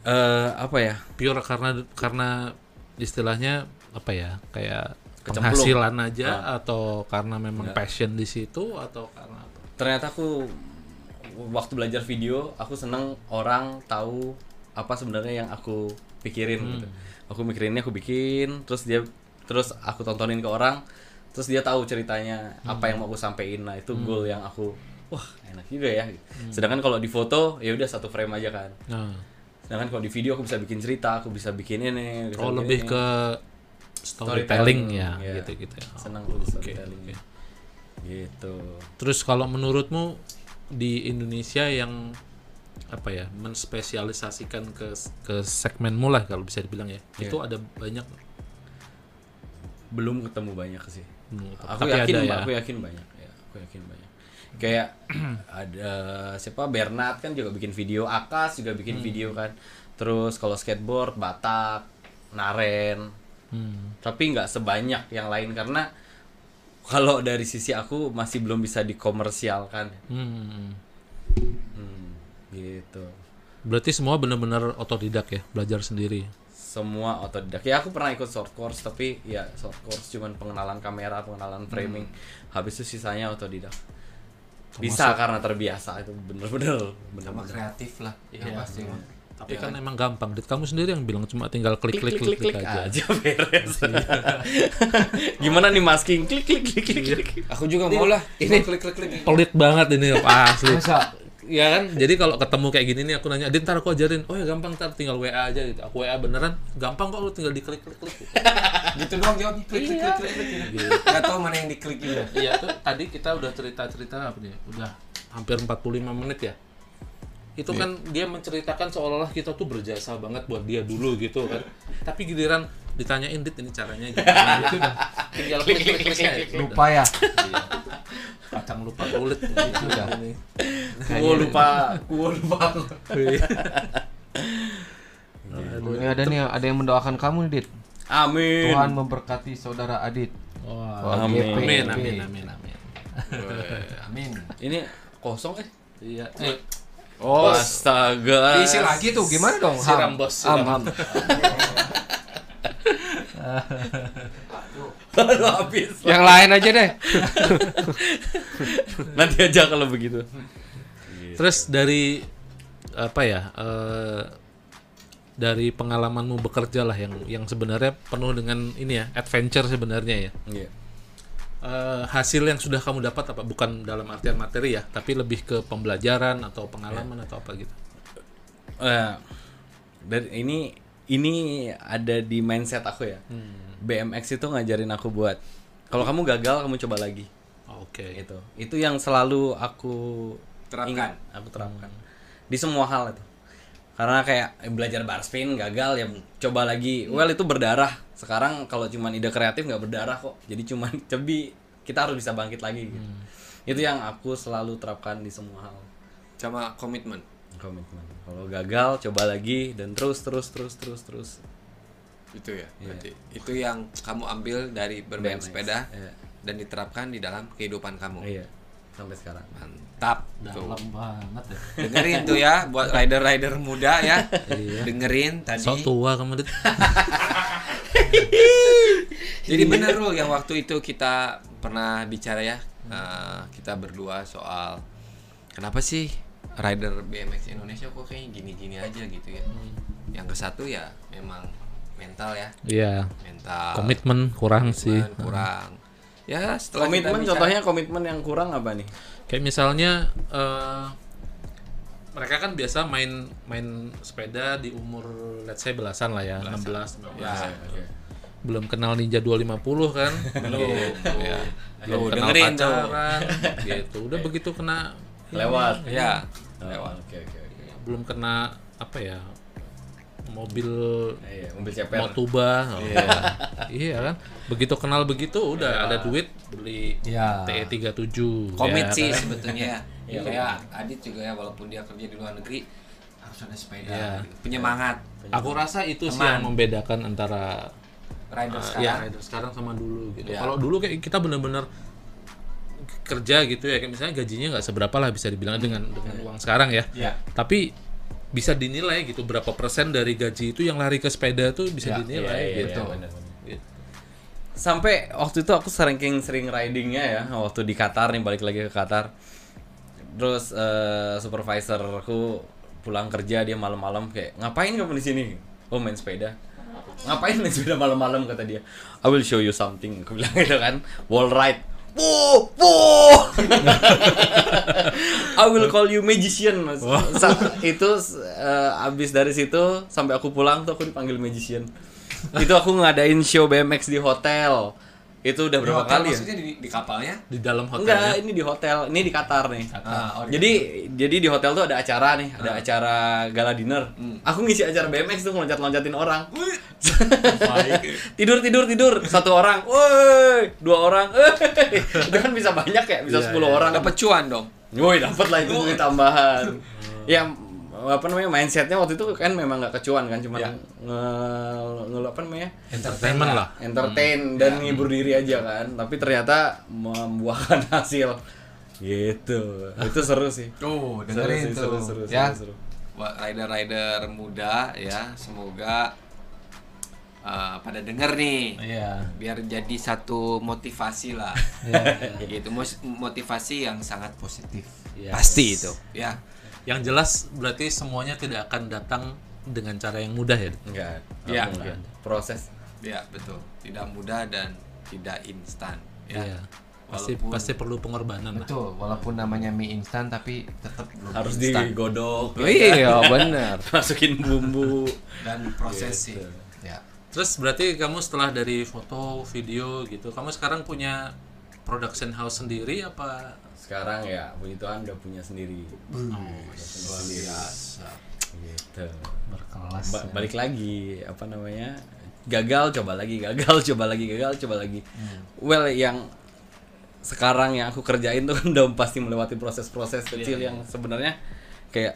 eh apa ya Pure karena karena istilahnya apa ya? Kayak Kecemplung. penghasilan aja atau karena memang passion di situ atau karena apa? ternyata aku waktu belajar video aku seneng orang tahu apa sebenarnya yang aku pikirin gitu aku mikirinnya aku bikin terus dia terus aku tontonin ke orang terus dia tahu ceritanya apa yang mau aku sampein nah itu goal yang aku wah enak juga ya. Sedangkan kalau di foto ya udah satu frame aja kan. Nah, sedangkan kalau di video aku bisa bikin cerita aku bisa bikin ini bisa oh bikin lebih ini. ke storytelling ya, Iya. gitu-gitu ya. senang tuh di storytelling. gitu. Terus kalau menurutmu di Indonesia yang apa ya menspesialisasikan ke ke segmenmu lah kalau bisa dibilang ya Iya. itu ada banyak belum ketemu banyak sih Hmm, aku tapi yakin ada ya. aku yakin banyak ya aku yakin banyak. Kayak ada siapa? Bernard kan juga bikin video Akas juga Hmm. bikin video kan. Terus kalau skateboard Batak Naren. Hmm. tapi nggak sebanyak yang lain karena kalau dari sisi aku masih belum bisa dikomersialkan. Hmm. hmm, gitu. Berarti semua benar-benar otodidak ya belajar sendiri semua otodidak ya aku pernah ikut short course tapi ya short course cuman pengenalan kamera pengenalan framing habis itu sisanya otodidak bisa karena terbiasa itu bener-bener sama bener-bener kreatif lah. Ya Iya. pasti. Bang. tapi kan emang gampang dit kamu sendiri yang bilang cuma tinggal klik klik klik, klik, aja aja beres gimana nih masking klik klik klik klik klik Aku juga mau lah. Ini klik klik klik. pelit banget ini asli Masa? Ya kan jadi kalau ketemu kayak gini nih aku nanya Dit ntar aku ajarin oh ya gampang ntar tinggal WA aja gitu aku WA beneran gampang kok lu tinggal diklik klik klik gitu. Gitu doang jawabnya. Klik klik klik klik. klik. Gak tau mana yang diklik juga. Iya tuh tadi kita udah cerita-cerita apa nih? Udah hampir 45 menit ya. Itu kan dia menceritakan seolah-olah kita tuh berjasa banget buat dia dulu gitu kan. Tapi giliran ditanyain dit ini caranya gitu udah tinggal klik klik klik. Udah. Lupa ya. Iya. Kacang lupa kulit gitu dah ini. gua lupa gua lupa Ini ada nih ada yang mendoakan kamu nih, Dit. amin Tuhan memberkati saudara Adit. Wah, Amin. Amin amin amin amin. Amin. ini kosong eh Iya. Eh, oh astaga Diisi lagi tuh gimana dong? Siram, Ham. bos, siram. Ham, ham. Aduh, habis Yang lain aja deh. nanti aja kalau begitu Terus dari apa ya? eh, dari pengalamanmu bekerja lah yang yang sebenarnya penuh dengan ini ya adventure sebenarnya ya. Iya. Eh, hasil yang sudah kamu dapat apa? Bukan dalam artian materi ya, tapi lebih ke pembelajaran atau pengalaman atau apa gitu. Eh, dan ini ini ada di mindset aku ya. BMX itu ngajarin aku buat kalau kamu gagal kamu coba lagi. Oke. Itu. Itu yang selalu aku Terapkan. ingat, aku terapkan. Di semua hal itu. Karena kayak eh, belajar bar spin gagal ya coba lagi. Well itu berdarah. Sekarang kalau cuman ide kreatif nggak berdarah kok. Jadi cuman cebi kita harus bisa bangkit lagi gitu. Itu yang aku selalu terapkan di semua hal. Sama komitmen. Komitmen kalau gagal coba lagi dan terus terus terus terus terus Itu ya. Berarti itu yang kamu ambil dari bermain BMX, sepeda iya. dan diterapkan di dalam kehidupan kamu. Iya, sampai sekarang. Mantap. Tuh. Dalam banget ya. Dengerin tuh ya buat rider-rider muda ya. Dengerin tadi. Sok tua kamu Dit. Jadi bener loh yang waktu itu kita pernah bicara ya eh, kita berdua soal kenapa sih rider BMX Indonesia kok kayaknya gini-gini aja gitu ya. Yang ke satu ya memang mental ya, Iya. mental. Komitmen kurang sih. komitmen kurang. Ya setelah kita Komitmen bicara- contohnya komitmen yang kurang apa nih? Kayak misalnya eh, mereka kan biasa main main sepeda di umur let's say belasan lah ya, 16, 15. Ya, Belum kenal Ninja 250 kan? belum. ya. Belum Lu kenal dengerin tuh. pacaran gitu. Udah begitu kena Lewat. Ya. Oh, Lewat. Oke oke oke. belum kena apa ya? mobil Iya, mobil ceper. Motuba. Oh, iya. iya kan? Begitu kenal begitu udah ada duit beli Iya. TE 37. Komit ya sih kan? sebetulnya ya. Ya, kayak Adit juga ya walaupun dia kerja di luar negeri harus ada sepeda. Iya. gitu. Penyemangat. Aku rasa itu sih Teman. yang membedakan antara Rider uh, sekarang. ya rider sekarang sama dulu gitu. Iya. Kalau dulu kayak kita bener-bener kerja gitu ya kayak misalnya gajinya nggak seberapa lah bisa dibilang dengan dengan uang sekarang ya. Iya. Tapi bisa dinilai gitu berapa persen dari gaji itu yang lari ke sepeda tuh bisa Ya, dinilai gitu. iya, benar, benar. Gitu. Sampai waktu itu aku sering sering ridingnya ya waktu di Qatar nih balik lagi ke Qatar. Terus eh, supervisorku pulang kerja dia malam-malam kayak ngapain kamu di sini? Oh main sepeda. Ngapain main sepeda malam-malam kata dia. I will show you something. Aku bilang gitu kan. Wall ride. Wuh, wuh. I will call you magician mas. Sa- itu eh, abis dari situ sampai aku pulang tuh aku dipanggil magician. itu aku ngadain show BMX di hotel. Itu udah berapa Di hotel kali ya? Maksudnya di, di kapalnya? Di dalam Enggak, hotelnya. ini di hotel. Ini di Qatar nih. Ah, oh, di Jadi jadi di hotel tuh ada acara nih, ada acara gala dinner. Aku ngisi acara BMX tuh loncat-loncatin orang. tidur tidur tidur satu orang, woi dua orang, itu kan bisa banyak ya, bisa Iya, 10 iya. orang. Dapat cuan dong. Woi dapat lah itu tambahan. ya apa namanya mindsetnya waktu itu kan memang nggak kecuan kan cuma Ya. nge, nge apa namanya Entertainment lah. entertain dan ngibur diri aja kan tapi ternyata membuahkan hasil gitu itu seru sih Tuh, Seru dengerin sih, tuh. seru, seru, ya. seru, seru. Buat rider-rider muda ya, semoga uh, pada denger nih. Iya. Biar jadi satu motivasi lah. gitu, mos- motivasi yang sangat positif. Yes. Pasti itu, ya. Yang jelas berarti semuanya tidak akan datang dengan cara yang mudah ya. enggak Ya. enggak. proses Ya, betul. Tidak mudah dan tidak instan, ya. Iya. Pasti Walaupun- pasti perlu pengorbanan lah. Betul, walaupun namanya mie instan tapi tetap harus instan. digodok Oh, iya, benar. masukin bumbu Dan proses sih. Ya. Terus berarti kamu setelah dari foto, video gitu, kamu sekarang punya production house sendiri apa? Sekarang ya puji Tuhan udah punya sendiri. Luar biasa. gitu. Berkelas. Ba- balik lagi apa namanya? Gagal coba lagi gagal coba lagi gagal coba lagi. Well yang sekarang yang aku kerjain tuh kan udah pasti melewati proses-proses kecil yang sebenarnya kayak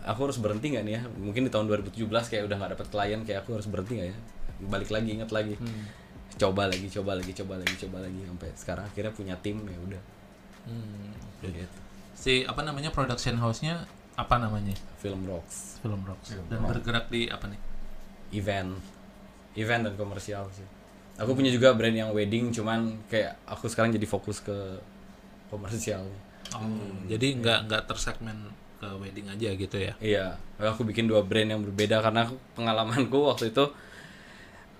aku harus berhenti nggak nih ya? Mungkin di tahun 2017 kayak udah nggak dapet klien kayak aku harus berhenti nggak ya? Balik lagi ingat lagi. Coba lagi coba lagi coba lagi coba lagi sampai sekarang akhirnya punya tim ya udah Hmm. gitu Si apa namanya production house-nya apa namanya? film rocks Film Rocks. Dan bergerak di apa nih? event event dan komersial sih aku punya juga brand yang wedding cuman kayak aku sekarang jadi fokus ke komersial Oh, jadi nggak nggak tersegmen ke wedding aja gitu ya? iya aku bikin dua brand yang berbeda karena aku- pengalamanku waktu itu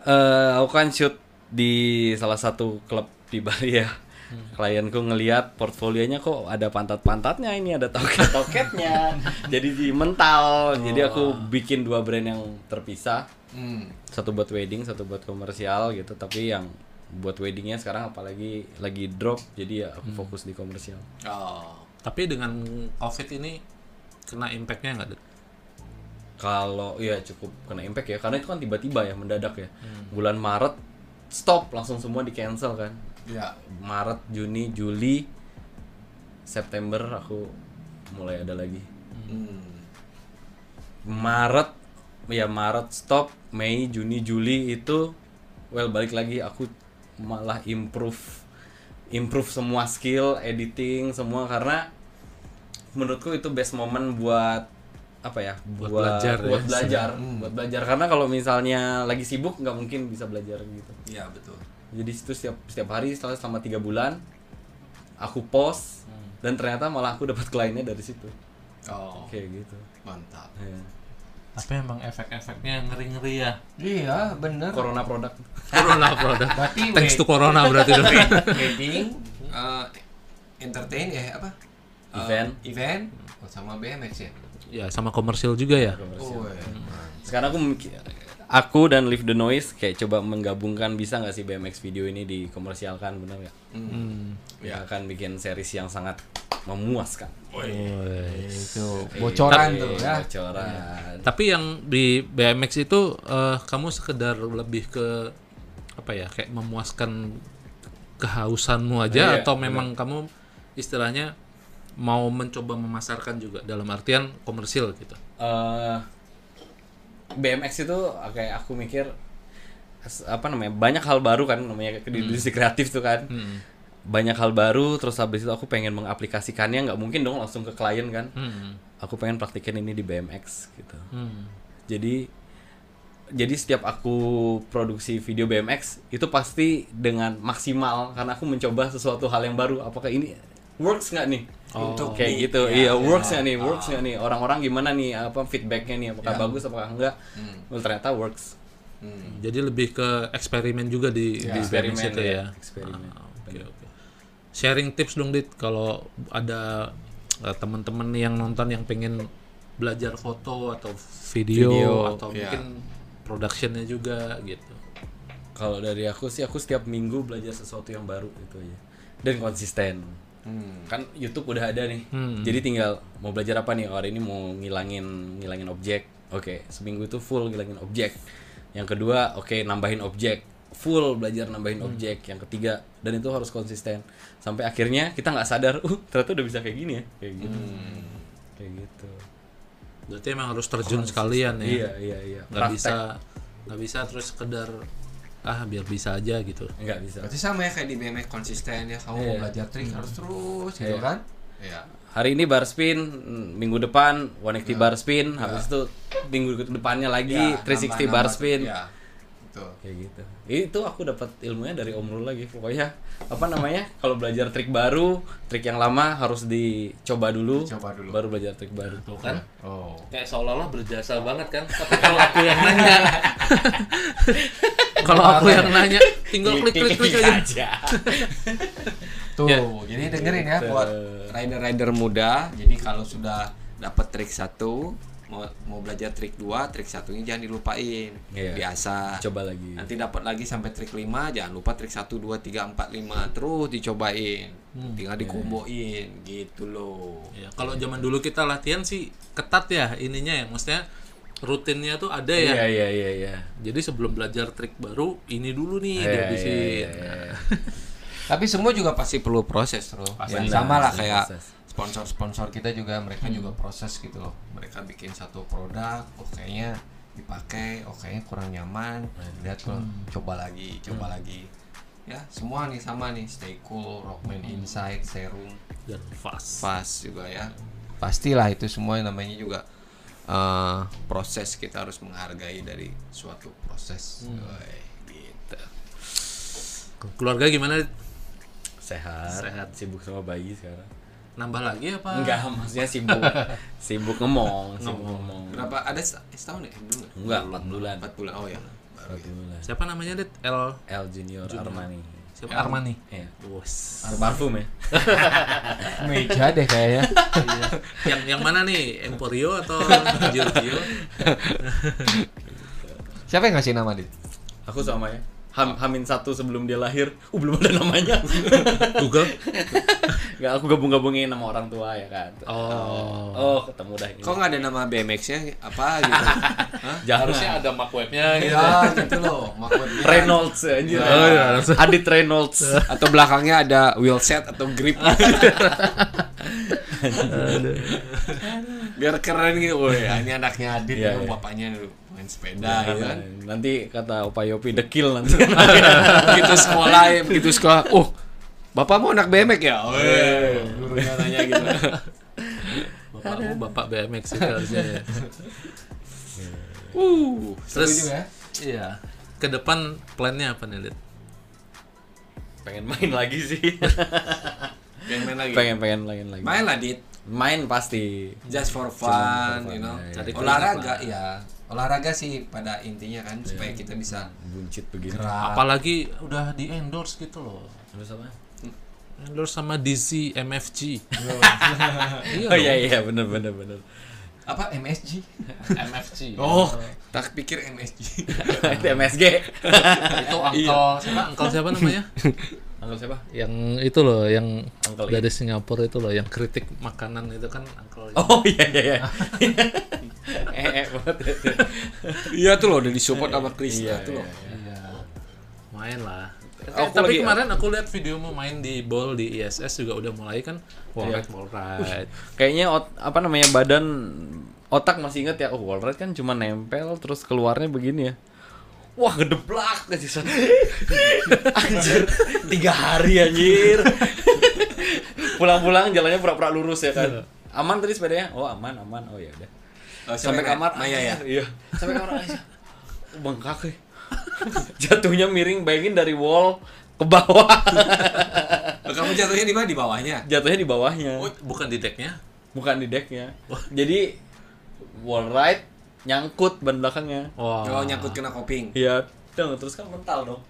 eh aku kan shoot di salah satu klub di Bali ya klienku ngelihat portfolionya kok ada pantat-pantatnya ini ada toket-toketnya. Jadi di mental. Jadi aku bikin dua brand yang terpisah. Hmm. satu buat wedding satu buat komersial gitu. Tapi yang buat weddingnya sekarang apalagi lagi drop jadi ya aku fokus di komersial. Oh. Tapi dengan COVID ini kena impact-nya nggak? Kalau ya cukup kena impact ya. Karena itu kan tiba-tiba ya mendadak ya. Bulan Maret stop. Langsung semua di cancel kan Ya. Maret Juni Juli September aku mulai ada lagi Hmm. Maret ya Maret stop Mei Juni Juli itu well balik lagi aku malah improve improve semua skill editing semua karena menurutku itu best moment buat apa ya Buat belajar ya, buat belajar buat belajar karena kalau misalnya lagi sibuk nggak mungkin bisa belajar gitu Iya betul. Jadi itu setiap setiap hari setelah selama tiga bulan aku post dan ternyata malah aku dapat kliennya dari situ Oh kayak gitu mantap. Ya. Tapi emang efek-efeknya ngeri-ngeri ya. Iya bener. corona produk Corona produk. Berarti Thanks to corona berarti dong. wedding, eh, entertain ya apa? Eh, Event. event, oh, sama BMX ya. ya sama komersil juga ya. Oh, iya. sekarang aku mikir aku dan Live the Noise kayak coba menggabungkan bisa nggak sih BMX video ini dikomersialkan benar nggak? Hmm. Ya akan bikin series yang sangat memuaskan. itu bocoran tuh ya. Bocoran. Tapi yang di BMX itu eh, kamu sekedar lebih ke apa ya kayak memuaskan kehausanmu aja Iya, atau memang kamu istilahnya mau mencoba memasarkan juga dalam artian komersil gitu. Eh, BMX itu kayak aku mikir apa namanya banyak hal baru kan namanya di industri kreatif tuh kan Hmm. banyak hal baru terus habis itu aku pengen mengaplikasikannya nggak mungkin dong langsung ke klien kan Hmm. aku pengen praktikin ini di BMX gitu Hmm. jadi jadi setiap aku produksi video BMX itu pasti dengan maksimal karena aku mencoba sesuatu hal yang baru apakah ini works nggak nih Untuk kayak di- gitu ya, iya ya. works nggak nih works nggak nih orang-orang gimana nih apa feedbacknya nih apakah bagus apakah enggak Hmm. well ternyata works Hmm. Jadi lebih ke eksperimen juga di, Ya, di eksperimen itu ya, ya. eksperimen. Ah, Oke oke. Sharing tips dong dit kalau ada eh, teman-teman yang nonton yang pengen belajar foto atau video, Video, atau ya. mungkin productionnya juga gitu. kalau dari aku sih aku setiap minggu belajar sesuatu yang baru gitu aja dan konsisten Hmm. kan YouTube udah ada nih. Hmm. jadi tinggal mau belajar apa nih? Oh, hari ini mau ngilangin ngilangin objek. Oke seminggu itu full ngilangin objek. Yang kedua oke nambahin objek. Full belajar nambahin objek. Yang ketiga dan itu harus konsisten. Sampai akhirnya kita nggak sadar uh ternyata udah bisa kayak gini ya. Kayak gitu. Kayak gitu. Berarti emang harus terjun sekalian ya. iya iya iya. Nggak bisa nggak bisa terus sekedar ah biar bisa aja gitu. nggak bisa Berarti sama ya kayak di BMX konsisten ya. Kamu mau Iya. belajar trik harus terus gitu Iya. kan? Iya. hari ini bar spin minggu depan 180 bar spin habis itu minggu depannya lagi Ya, 360 nambah- bar nambah- spin Ya. Betul. kayak gitu itu aku dapat ilmunya dari Om Rul lagi pokoknya apa namanya kalau belajar trik baru trik yang lama harus dicoba dulu, Dicoba dulu. baru belajar trik baru Tuh kan? Oh. Kayak seolah-olah berjasa banget kan. Tapi kalau aku yang nanya kalau aku yang nanya tinggal klik klik klik aja. Tuh, Ya. jadi dengerin ya buat rider-rider muda. Jadi kalau sudah dapat trik satu, mau mau belajar trik dua, trik satunya jangan dilupain. Iya. Biasa. coba lagi Nanti dapat lagi sampai trik 5, jangan lupa trik 1 2 3 4 5 terus dicobain. Tinggal dikomboin gitu loh. Ya, kalau zaman dulu kita latihan sih ketat ya ininya ya, maksudnya rutinnya tuh ada ya. iya iya iya iya Jadi sebelum belajar trik baru, ini dulu nih Iya, dihabisin. iya, iya, iya. Tapi semua juga pasti perlu proses, Bro. Ya, sama lah kayak proses. Sponsor-sponsor kita juga mereka juga proses gitu loh. Mereka bikin satu produk, oh kayaknya dipakai, oh kayaknya kurang nyaman. Lihat loh, coba lagi, coba lagi. Ya, semua nih sama nih, Stay Cool, Rockman Insight, Serum, Dan fast. Fast juga ya. Pastilah itu semua yang namanya juga eh, proses kita harus menghargai dari suatu proses. Woi, gitu. Keluarga gimana? sehat Sehat. sibuk sama bayi sekarang Nambah lagi apa? enggak maksudnya sibuk sibuk ngomong sibuk ngomong Berapa ada se- setahun ya? Belum ya? enggak empat bulan Empat bulan. Oh ya. Baru Empat ya. bulan Siapa namanya, Dit? L L Junior, Armani Siapa Armani? Iya. Bos. parfum ya Meja deh kayaknya. Iya. yang yang mana nih? Emporio atau Giorgio? Siapa yang ngasih nama dit? aku sama ya Ham, Hamin satu sebelum dia lahir, uh belum ada namanya. Google. Nggak, aku gabung-gabungin sama orang tua ya kan. Oh. Oh, ketemu dah ini. Kok nggak ada nama BMX-nya? Apa gitu? Hah? Jangan. Harusnya ada mark webnya gitu. Ya, gitu loh. Makwebnya. Reynolds anjir. Oh, iya, langsung. Adit Reynolds. Atau belakangnya ada wheel set atau grip. Biar keren gitu. Woi, ini anaknya Adit, Iya, ini iya. bapaknya dulu. Main sepeda ya kan. Nanti kata Opa Yopi dekil nanti. begitu sekolah ya, begitu sekolah. Oh, bapak mau anak BMX ya? Weh, gurunya nanya gitu. Bapakmu bapak BMX itu harusnya ya. Uh, seru Terus juga ya. iya, ke depan plannya apa nih, Lid? pengen main lagi sih. Pengen main lagi. pengen pengen main lagi. Main lah, Dit. Main pasti. Just for fun, for fun, you know. ya, ya. Olahraga ya. Olahraga sih pada intinya kan supaya kita bisa Buncit begini. gerak. Apalagi udah di endorse gitu loh. Terus apa? Endorse sama DC MFG. iya Oh iya iya bener bener bener. Apa MSG? MFG. Oh, tak pikir MSG. Itu MSG. itu uncle siapa? Uncle siapa namanya? Uncle siapa? yang itu loh, yang Uncle dari Singapura itu loh, yang kritik makanan itu kan uncle. Oh iya iya iya. eh, eh, banget. Iya tuh loh udah disupport sama Krista Iya, tuh loh. iya, Iya. Main lah. Eh, Aku tapi lagi- kemarin aku lihat videomu main di ball di ISS juga udah mulai kan. Wallride, wallride. Kayaknya ot- apa namanya badan otak masih inget ya. Oh, wallride kan cuma nempel terus keluarnya begini ya. Wah, gedeblak anjir, tiga hari anjir. Pulang-pulang jalannya pura-pura lurus ya kan. Aman tadi sepedanya? Oh, aman, aman. Oh ya udah. Oh, Sampai kamar Maya ya. Iya. Sampai kamar aja. Bengkak ya. Jatuhnya miring bayangin dari wall ke bawah. Oh, Kamu jatuhnya di mana? Di bawahnya. Jatuhnya di bawahnya. Oh, bukan di decknya? bukan di decknya jadi wall ride nyangkut ban belakangnya. Wah. Oh, nyangkut kena koping. iya. Dong terus kan mental dong.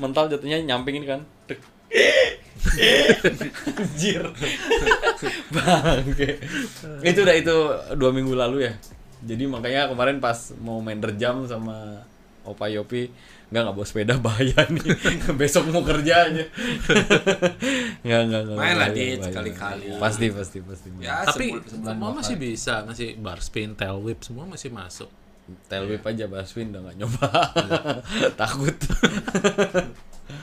Mental jatuhnya nyamping ini kan. Dek. anjir. Bangke. Itu udah itu dua minggu lalu ya. Jadi makanya kemarin pas mau main derjam sama Opa Yopi nggak nggak bawa sepeda bahaya nih besok mau kerja aja nggak nggak nggak Main lah, Dit, bahaya. sekali-kali. pasti pasti pasti Ya, Tapi semua masih kali. bisa, masih bar spin, tail whip semua masih masuk. Tail whip aja Baswin udah gak nyoba Takut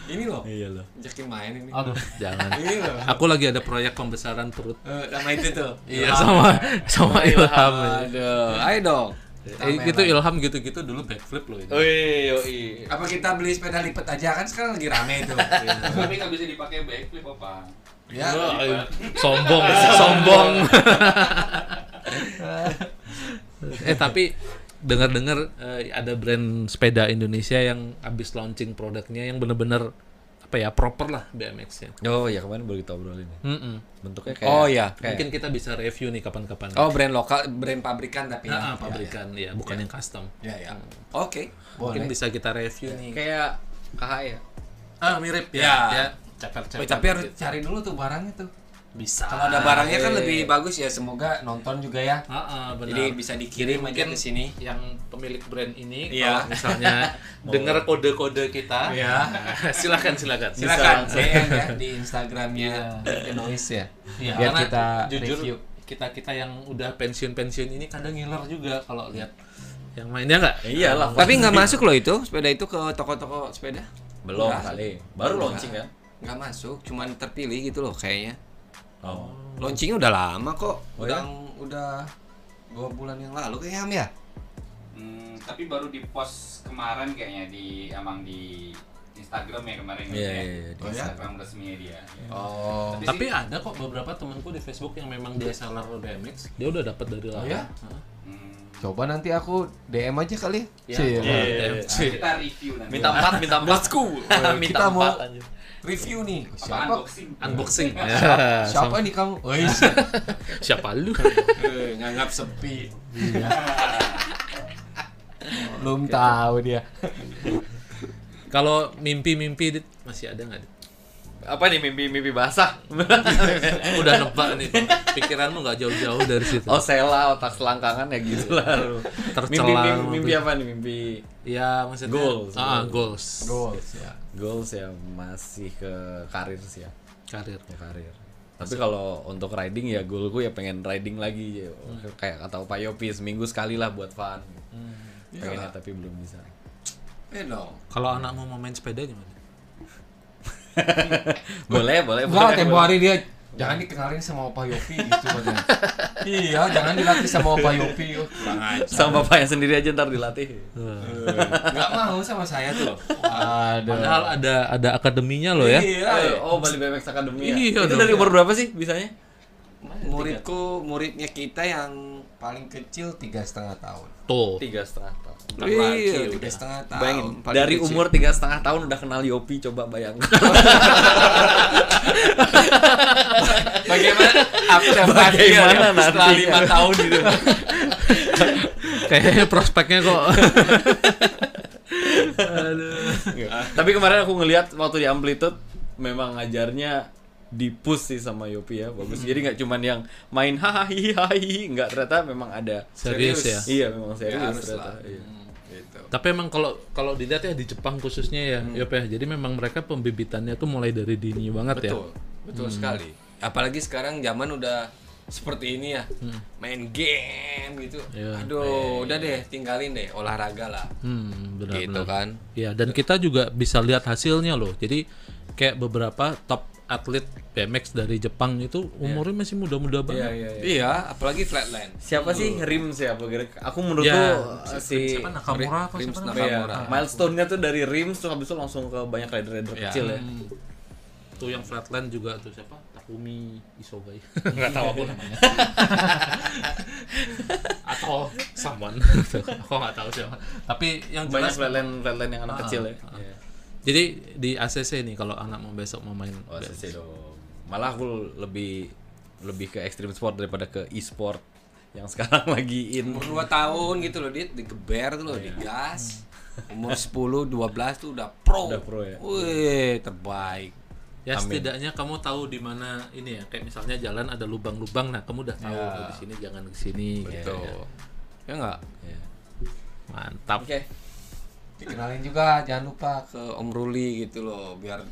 Ini loh. Iya loh Ajakin main ini. Aduh, jangan. Ini loh. Aku lagi ada proyek pembesaran perut. Eh, sama itu tuh. Iya sama sama Ilham. Aduh, ayo dong. Eh, itu Ilham gitu-gitu dulu backflip loh ini. Wih yoi Apa kita beli sepeda lipat aja kan sekarang lagi rame itu. Tapi nggak bisa dipakai backflip apa? ya. Wah, sombong, sombong. eh tapi dengar-dengar eh, ada brand sepeda Indonesia yang habis launching produknya yang bener-bener apa ya proper lah BMX-nya. Oh ya kemarin baru kita obrolin ya. Mm-mm. Bentuknya kayak Oh iya. kayak, Mungkin kita bisa review nih kapan-kapan. Oh, brand lokal, brand pabrikan tapi Ah, ah, ya. pabrikan ya, bukan yang custom. Ya, ya. Oke. Mungkin Boleh. bisa kita review nih. kayak KHI ya Ah, mirip ya. Ya. ya. Ceper-ceper. Oh, tapi harus cari dulu tuh barangnya tuh. Bisa. Kalau ada barangnya kan lebih bagus ya. Semoga nonton juga ya. Ah, benar. Jadi bisa dikirim aja mungkin ke sini. yang pemilik brand ini Iya. kalau misalnya dengar kode-kode kita Iya. silakan silakan Silakan. DM ya di Instagramnya The Noise ya. Iya, Biar karena kita jujur review. kita kita yang udah pensiun pensiun ini kadang ngiler juga kalau lihat yang mainnya nggak Iya lah Tapi nggak masuk loh itu sepeda itu ke toko-toko sepeda. Belum kali Baru launching kan Nggak masuk, cuman terpilih gitu loh kayaknya. Oh Launchingnya udah lama kok. Oh, udah ya? udah dua bulan yang lalu kayaknya Ham ya. Hmm, tapi baru di post kemarin kayaknya di emang di Instagram ya kemarin Iya, ya. iya, iya, di Di Instagram resminya dia. Ya. Oh. Tapi tapi ada kok beberapa temanku di Facebook yang memang dia seller BMX dia udah dapat dari Oh, lama ya? Hah? Hmm. Coba nanti aku DM aja kali. Ya, iya, iya. Nah, kita review nanti. Minta empat Minta empat Let's go. Minta Kita mau anjir review nih. Apa Siapa? unboxing? unboxing ya, Siapa nih kamu? Oh, siapa lu Eh, nganggap sepi. Belum tahu dia. kalau mimpi-mimpi masih ada nggak? Apa nih mimpi-mimpi basah? Udah nebak nih pikiranmu nggak jauh-jauh dari situ. Oh Sela otak selangkangan ya gitu lah. Lu. Tercela Mimpi, mimpi, apa nih mimpi? Ya maksudnya Goals. ah goals. Goals ya. goals ya masih ke karir sih ya. Karir. Ya karir. Tapi kalau untuk riding ya goalku ya pengen riding lagi. Ya. kayak kata Pak Yopi seminggu sekali lah buat fun. Pengennya tapi belum bisa. Eh dong. kalau anakmu mau main sepeda gimana boleh boleh Enggak, tempo hari dia Jangan dikenalin sama Opa Yopi gitu katanya. iya, jangan dilatih sama Opa Yopi. Oh. Sama bapaknya sendiri aja ntar dilatih. Enggak mau sama saya tuh. Aduh. Padahal ada ada akademinya loh ya. Iya. Oh, Bali BMX Academy ya? Iya Itu dari umur berapa sih bisanya? Muridku, muridnya kita yang paling kecil tiga setengah tahun. Tuh. Tiga setengah tahun. Iya, tiga setengah tahun. Bayangin, Paling dari kecil. umur tiga setengah tahun udah kenal Yopi, coba bayangkan. Bagaimana? Aku dapat Bagaimana ya, setelah lima tahun gitu. Kayaknya prospeknya kok. Tapi kemarin aku ngelihat waktu di Amplitude memang ngajarnya di push sih sama Yopi ya bagus jadi nggak cuman yang main hahaha hihihi nggak ternyata memang ada Serius ya. iya memang serius harus ternyata lah. iya. Gitu. Tapi emang kalau kalau dilihat ya di Jepang khususnya ya, Yop ya. Jadi memang mereka pembibitannya tuh mulai dari dini banget ya. Betul, betul sekali. Apalagi sekarang zaman udah seperti ini ya, main game gitu. Iya. Aduh, udah deh, tinggalin deh olahraga lah. Hmm, benar gitu kan. Ya, dan kita juga bisa lihat hasilnya loh. Jadi kayak beberapa top atlet BMX dari Jepang itu umurnya masih muda-muda Iya, banget. iya, iya. Iya, apalagi flatland. siapa sih Rim siapa kira aku menurutku Ya, uh, si Siapa Nakamura apa Rims siapa? Iya, Nakamura. milestone-nya tuh dari Rims tuh habis itu langsung ke banyak rider-rider Iya. kecil ya. Hmm. Tuh yang flatland juga tuh siapa? Takumi Isogai. Enggak tahu aku namanya. Atau someone. aku nggak tahu siapa. Tapi yang Banyak jelas flatland flatland yang anak Ah, kecil ya. ah. Iya. Jadi di ACC nih kalau anak mau besok mau main Oh. ACC dong. Malah aku lebih lebih ke extreme sport daripada ke e-sport yang sekarang lagi in. Umur 2 tahun gitu loh, dia digeber tuh loh, digas. Umur 10, 12 tuh udah pro. Udah pro ya. Wih, terbaik. Ya Amin. setidaknya kamu tahu di mana ini ya kayak misalnya jalan ada lubang-lubang nah kamu udah tahu Ya. oh, di sini jangan ke sini gitu. Ya enggak? Iya. Mantap. Oke. Dikenalin juga jangan lupa ke Om Ruli gitu loh, biar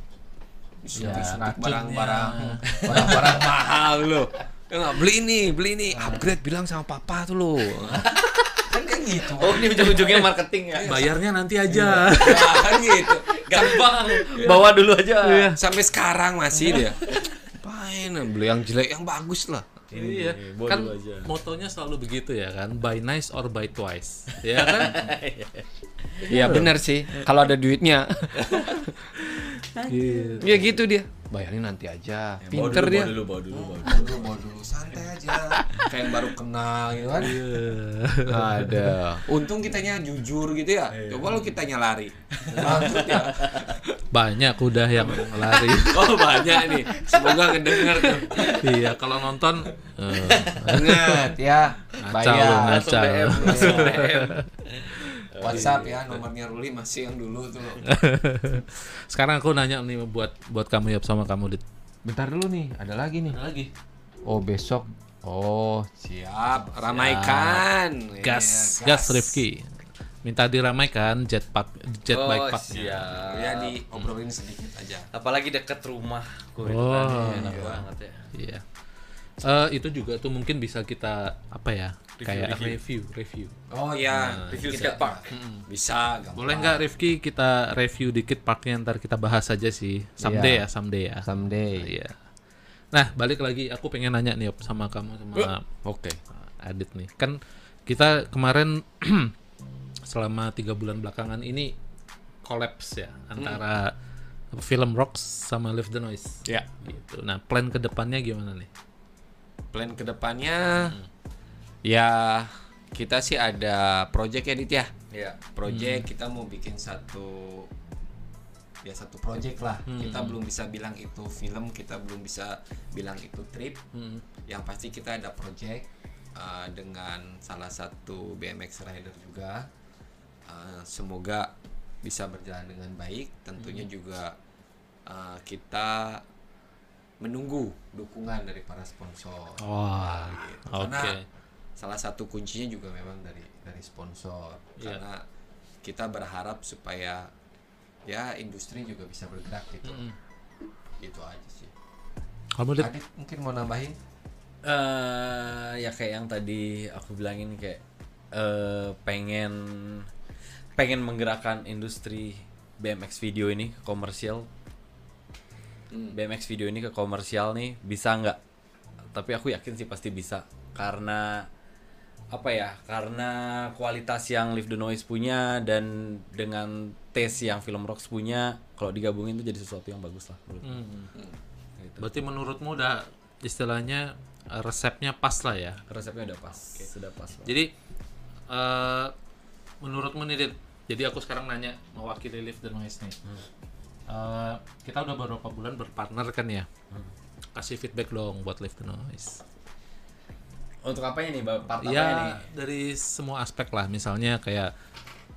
disuntik-suntik barang-barang barang-barang mahal loh. Ya enggak beli ini, beli ini, upgrade bilang sama papa tuh loh. kan kayak gitu. Oh, ini ujung-ujungnya marketing ya. Bayarnya nanti aja. kan gitu. Gampang. Bawa dulu aja. Sampai sekarang masih dia. Pain beli yang jelek yang bagus lah. Iya. Ini, bawa Kan aja. motonya selalu begitu ya kan, buy nice or buy twice. Ya kan? Iya benar sih. Kalau ada duitnya. Gitu. Ya gitu dia. Bayarin nanti aja. Bawa Pinter dulu, dia. Bawa dulu, bawa dulu, bawa dulu. Bawa dulu, bawa dulu, santai aja. Kayak yang baru kenal gitu kan. Ada. Untung kitanya jujur gitu ya. Coba lu kitanya lari. Bangkrut ya. Banyak udah yang lari. Oh banyak nih. Semoga ngedenger tuh. iya, kalau nonton eh, Ingat ya. Bayar. DM. WhatsApp ya nomornya Ruli masih yang dulu tuh loh. Sekarang aku nanya nih buat buat kamu ya sama kamu dit. Bentar dulu nih, ada lagi nih. lagi. Oh besok. Oh siap, ramaikan. Gas, Iya, gas Rifki. Minta diramaikan jet park, jet Oh, bike park. siap. Ya diobrolin sedikit aja. Apalagi deket rumahku itu Oh, kan enak iya. banget ya. Iya. Eh, itu juga tuh mungkin bisa kita apa ya? kayak review, review. Oh ya, Review kita- skatepark. Bisa, gampang. Boleh nggak Rifki kita review dikit parknya ntar kita bahas aja sih. Someday Iya. ya, someday ya. Someday. Iya. Nah, balik lagi aku pengen nanya nih Op, sama kamu sama Oke. Adit nih. Kan kita kemarin selama tiga bulan belakangan ini kolaps ya antara film Rocks sama Live the Noise. Ya. Gitu. Nah, plan ke depannya gimana nih? Plan ke depannya, ya kita sih ada project ya Dit ya. Iya. Project kita mau bikin satu ya satu project lah. Kita belum bisa bilang itu film, kita belum bisa bilang itu trip. Hmm. Yang pasti kita ada project uh, dengan salah satu BMX rider juga. Uh, semoga bisa berjalan dengan baik. Tentunya juga uh, kita menunggu dukungan dari para sponsor. Wah, gitu. oke. Karena salah satu kuncinya juga memang dari dari sponsor. Iya. Karena kita berharap supaya ya industri juga bisa bergerak gitu. Gitu aja sih. Kamu Dit? Adit mungkin mau nambahin? eh ya kayak yang tadi aku bilangin kayak eh pengen pengen menggerakkan industri BMX video ini komersial BMX video ini ke komersial nih bisa nggak tapi aku yakin sih pasti bisa karena apa ya karena kualitas yang Live the Noise punya dan dengan taste yang Film Rocks punya kalau digabungin itu jadi sesuatu yang bagus lah menurut Hmm. Berarti menurutmu udah istilahnya eh, resepnya pas lah ya. resepnya udah pas sudah pas banget. Jadi eh menurutmu nih Dit, jadi aku sekarang nanya mewakili Live the Noise nih. Eh, kita udah beberapa bulan berpartner kan ya. Kasih feedback dong buat Live the Noise. untuk apanya nih Ba- part apanya Ya nih dari semua aspek lah, misalnya kayak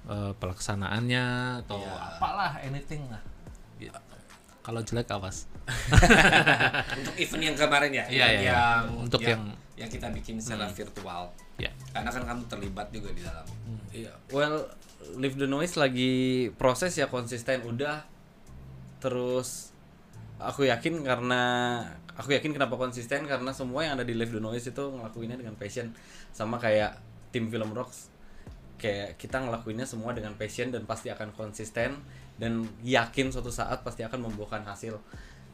eh, pelaksanaannya atau Iya. apalah anything lah. Ya, Kalau jelek awas. Untuk event yang kemarin ya, iya. yang Untuk yang- yang kita bikin secara virtual. Ya. Karena kan kamu terlibat juga di dalam. Iya, well, Live the Noise lagi proses ya konsisten udah. Terus aku yakin karena aku yakin kenapa konsisten karena semua yang ada di Live the Noise itu ngelakuinnya dengan passion sama kayak tim film Rocks. Kayak kita ngelakuinnya semua dengan passion dan pasti akan konsisten dan yakin suatu saat pasti akan membuahkan hasil.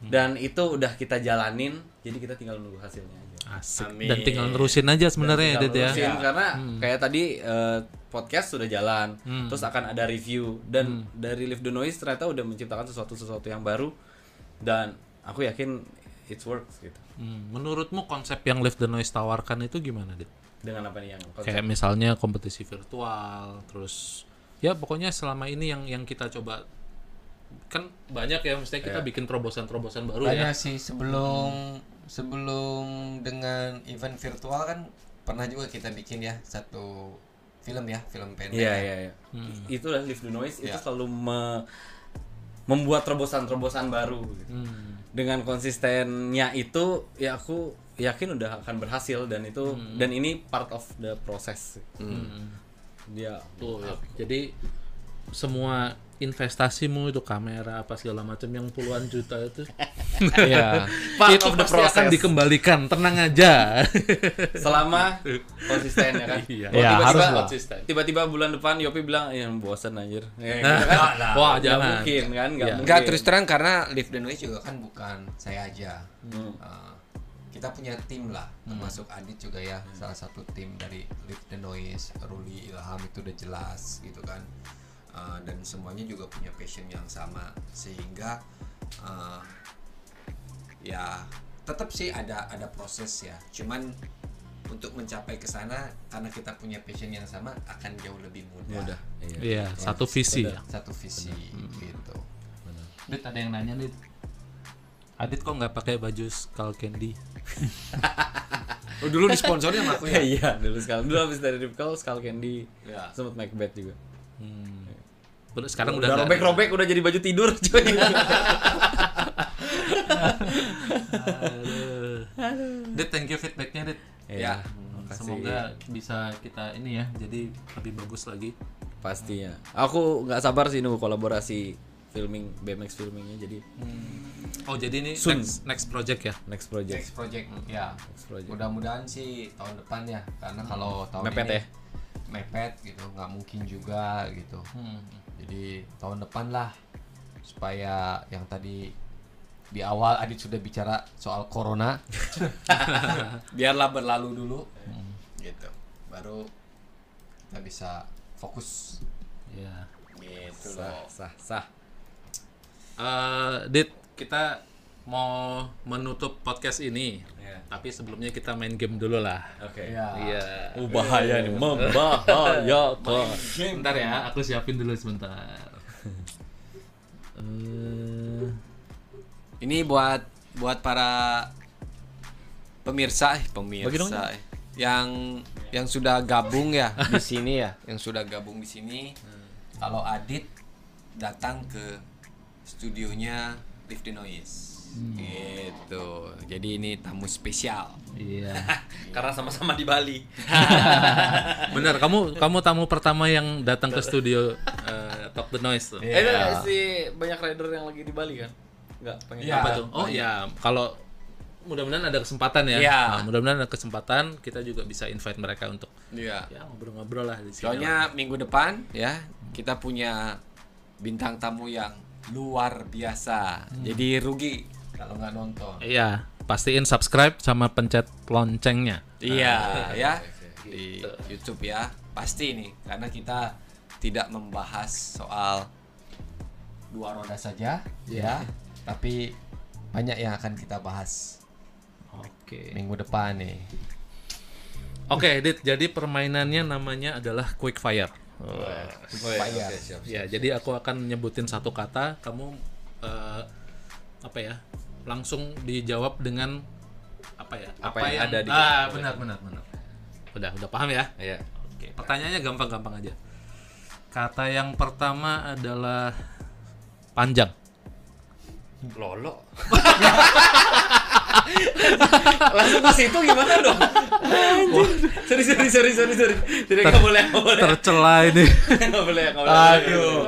Dan itu udah kita jalanin, jadi kita tinggal nunggu hasilnya aja. Asik. Amin. Dan tinggal nerusin aja sebenarnya ya, ya. karena kayak tadi eh, podcast sudah jalan Hmm. terus akan ada review dan dari Live the Noise ternyata udah menciptakan sesuatu sesuatu yang baru dan aku yakin it works gitu Hmm, menurutmu konsep yang Live the Noise tawarkan itu gimana, Dit? dengan apa nih yang konsep Kayak misalnya kompetisi virtual, terus ya pokoknya selama ini yang yang kita coba kan banyak ya mestinya kita bikin terobosan-terobosan baru ya. Banyak sih sebelum sebelum dengan event virtual kan pernah juga kita bikin ya satu film ya, film pendek. Iya ya. iya iya. Itu lah Live the Noise itu Iya. selalu me- membuat terobosan-terobosan baru gitu. Hmm. Dengan konsistennya itu ya aku yakin udah akan berhasil dan itu dan ini part of the process. Dia Tuh, ya. Jadi semua investasimu itu kamera apa segala macam yang puluhan juta itu Iya. Part itu of the pasti akan process. dikembalikan tenang aja selama konsisten ya kan. Iya. Tiba-tiba- harus lah. Konsisten. Tiba-tiba bulan depan Yopi bilang, "Ya bosan anjir." Ya, Nah, kan. wah Nggak jangan mungkin kan, nggak Iya. mungkin. Enggak terus terang karena Live the Noise juga kan bukan saya aja. Hmm. Uh, kita punya tim lah, termasuk Adit juga ya, salah satu tim dari Live the Noise, Ruli Ilham itu udah jelas gitu kan. Uh, dan semuanya juga punya passion yang sama sehingga uh, ya tetap sih ada ada proses ya. Cuman untuk mencapai ke sana karena kita punya passion yang sama akan jauh lebih mudah. Mudah. Iya. Iya, satu visi ya. Satu visi gitu. Dit ada yang nanya Dit Adit kok nggak pakai baju Skull Candy Oh, dulu disponsorin sama aku ya. Iya, dulu sekali. Dulu habis dari Ripkel, Skull Candy. Ya. Sempat Macbeth juga. hmm. Sekarang udah robek-robek udah jadi baju tidur cuy. Aduh. Dit thank you feedbacknya Dit Ya, makasih. semoga bisa kita ini ya jadi lebih bagus lagi Pastinya. Aku nggak sabar sih nunggu kolaborasi filming BMX filmingnya jadi oh jadi ini Soon. next next project ya next project. Next project ya. Next project. Mudah-mudahan sih tahun depan ya, karena kalau tahun Mepet ini ya? mepet gitu, nggak mungkin juga gitu. Hmm. Jadi tahun depan lah supaya yang tadi di awal Adit sudah bicara soal corona, biarlah berlalu dulu, gitu. Baru kita bisa fokus. ya Gitu Sah, sah, sah. Eh, Dit kita mau menutup podcast ini Ya. tapi sebelumnya kita main game dulu lah Oke. Ya. iya Oh, bahaya nih, membahayakan. Bentar ya, aku siapin dulu sebentar. Eh, Ini buat buat para pemirsa, eh, Bagi dong, pemirsa eh, yang yang sudah gabung ya di sini ya, yang sudah gabung di sini. Kalau Adit datang ke studionya Live the Noise. Gitu. Jadi ini tamu spesial. iya. Karena sama-sama di Bali. Bener, kamu kamu tamu pertama yang datang ke studio eh, Talk the Noise tuh. Eh, itu si banyak rider yang lagi di Bali kan? Enggak, pengen Iya. Apa tuh? Oh iya, kalau mudah-mudahan ada kesempatan ya. Iya. Nah, mudah-mudahan ada kesempatan kita juga bisa invite mereka untuk Iya. ya ngobrol-ngobrol lah di sini. Soalnya minggu depan ya kita punya bintang tamu yang luar biasa. Jadi rugi kalau nggak nonton. Iya, pastiin subscribe sama pencet loncengnya. Iya, ya di YouTube ya pasti nih karena kita tidak membahas soal dua roda saja ya, tapi banyak yang akan kita bahas Oke. minggu depan nih. Oke, Dit. Jadi permainannya namanya adalah quick fire. Oh, iya, Fire. oke, siap. Ya, jadi aku akan nyebutin satu kata, kamu eh, apa ya? Langsung dijawab dengan apa ya? Apa yang ada di- Ah, benar benar benar. Udah, udah paham ya? Iya. Oke, pertanyaannya gampang-gampang aja. Kata yang pertama adalah panjang. Lolo. Langsung ke situ gimana dong? Sorry, sorry, sorry, sorry, sorry. Jadi nggak boleh, nggak boleh. Tercela ini. Nggak boleh, boleh. Aduh.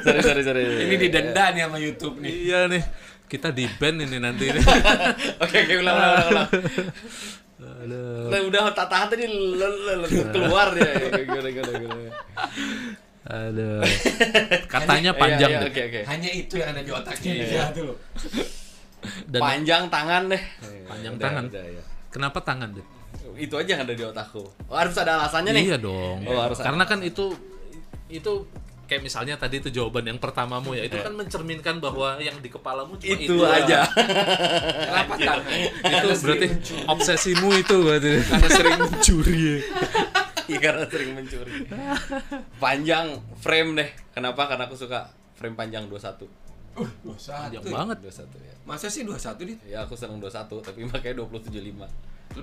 Sorry, sorry, sorry. Ini didenda nih sama YouTube nih. iya nih. Kita di ban ini nanti ini. Oke, oke, ulang, ulang, ulang, ulang. Aduh. Lah, udah tahan tadi keluar. Gimana, gimana, gimana. Aduh. Katanya panjang Iya, iya, deh. Oke, oke. Hanya itu yang ada di otaknya Iya. ya dulu. Dan Panjang tangan deh. Panjang Udah, tangan. udah, ya. kenapa tangan deh? Itu aja yang ada di otakku. Oh, harus ada alasannya nih. Iya dong. Oh, harus Karena kan itu itu kayak misalnya tadi itu jawaban yang pertamamu ya, itu kan mencerminkan bahwa yang di kepalamu cuma Itu, itu, aja. Kenapa tangan? itu berarti obsesimu itu berarti. Karena sering mencuri. Iya karena sering mencuri. Panjang frame deh. Kenapa? Karena aku suka frame panjang 21. Uh, 21. Panjang banget. 21 ya. Masa sih 21 dit? Ya aku seneng 21 tapi makanya 275.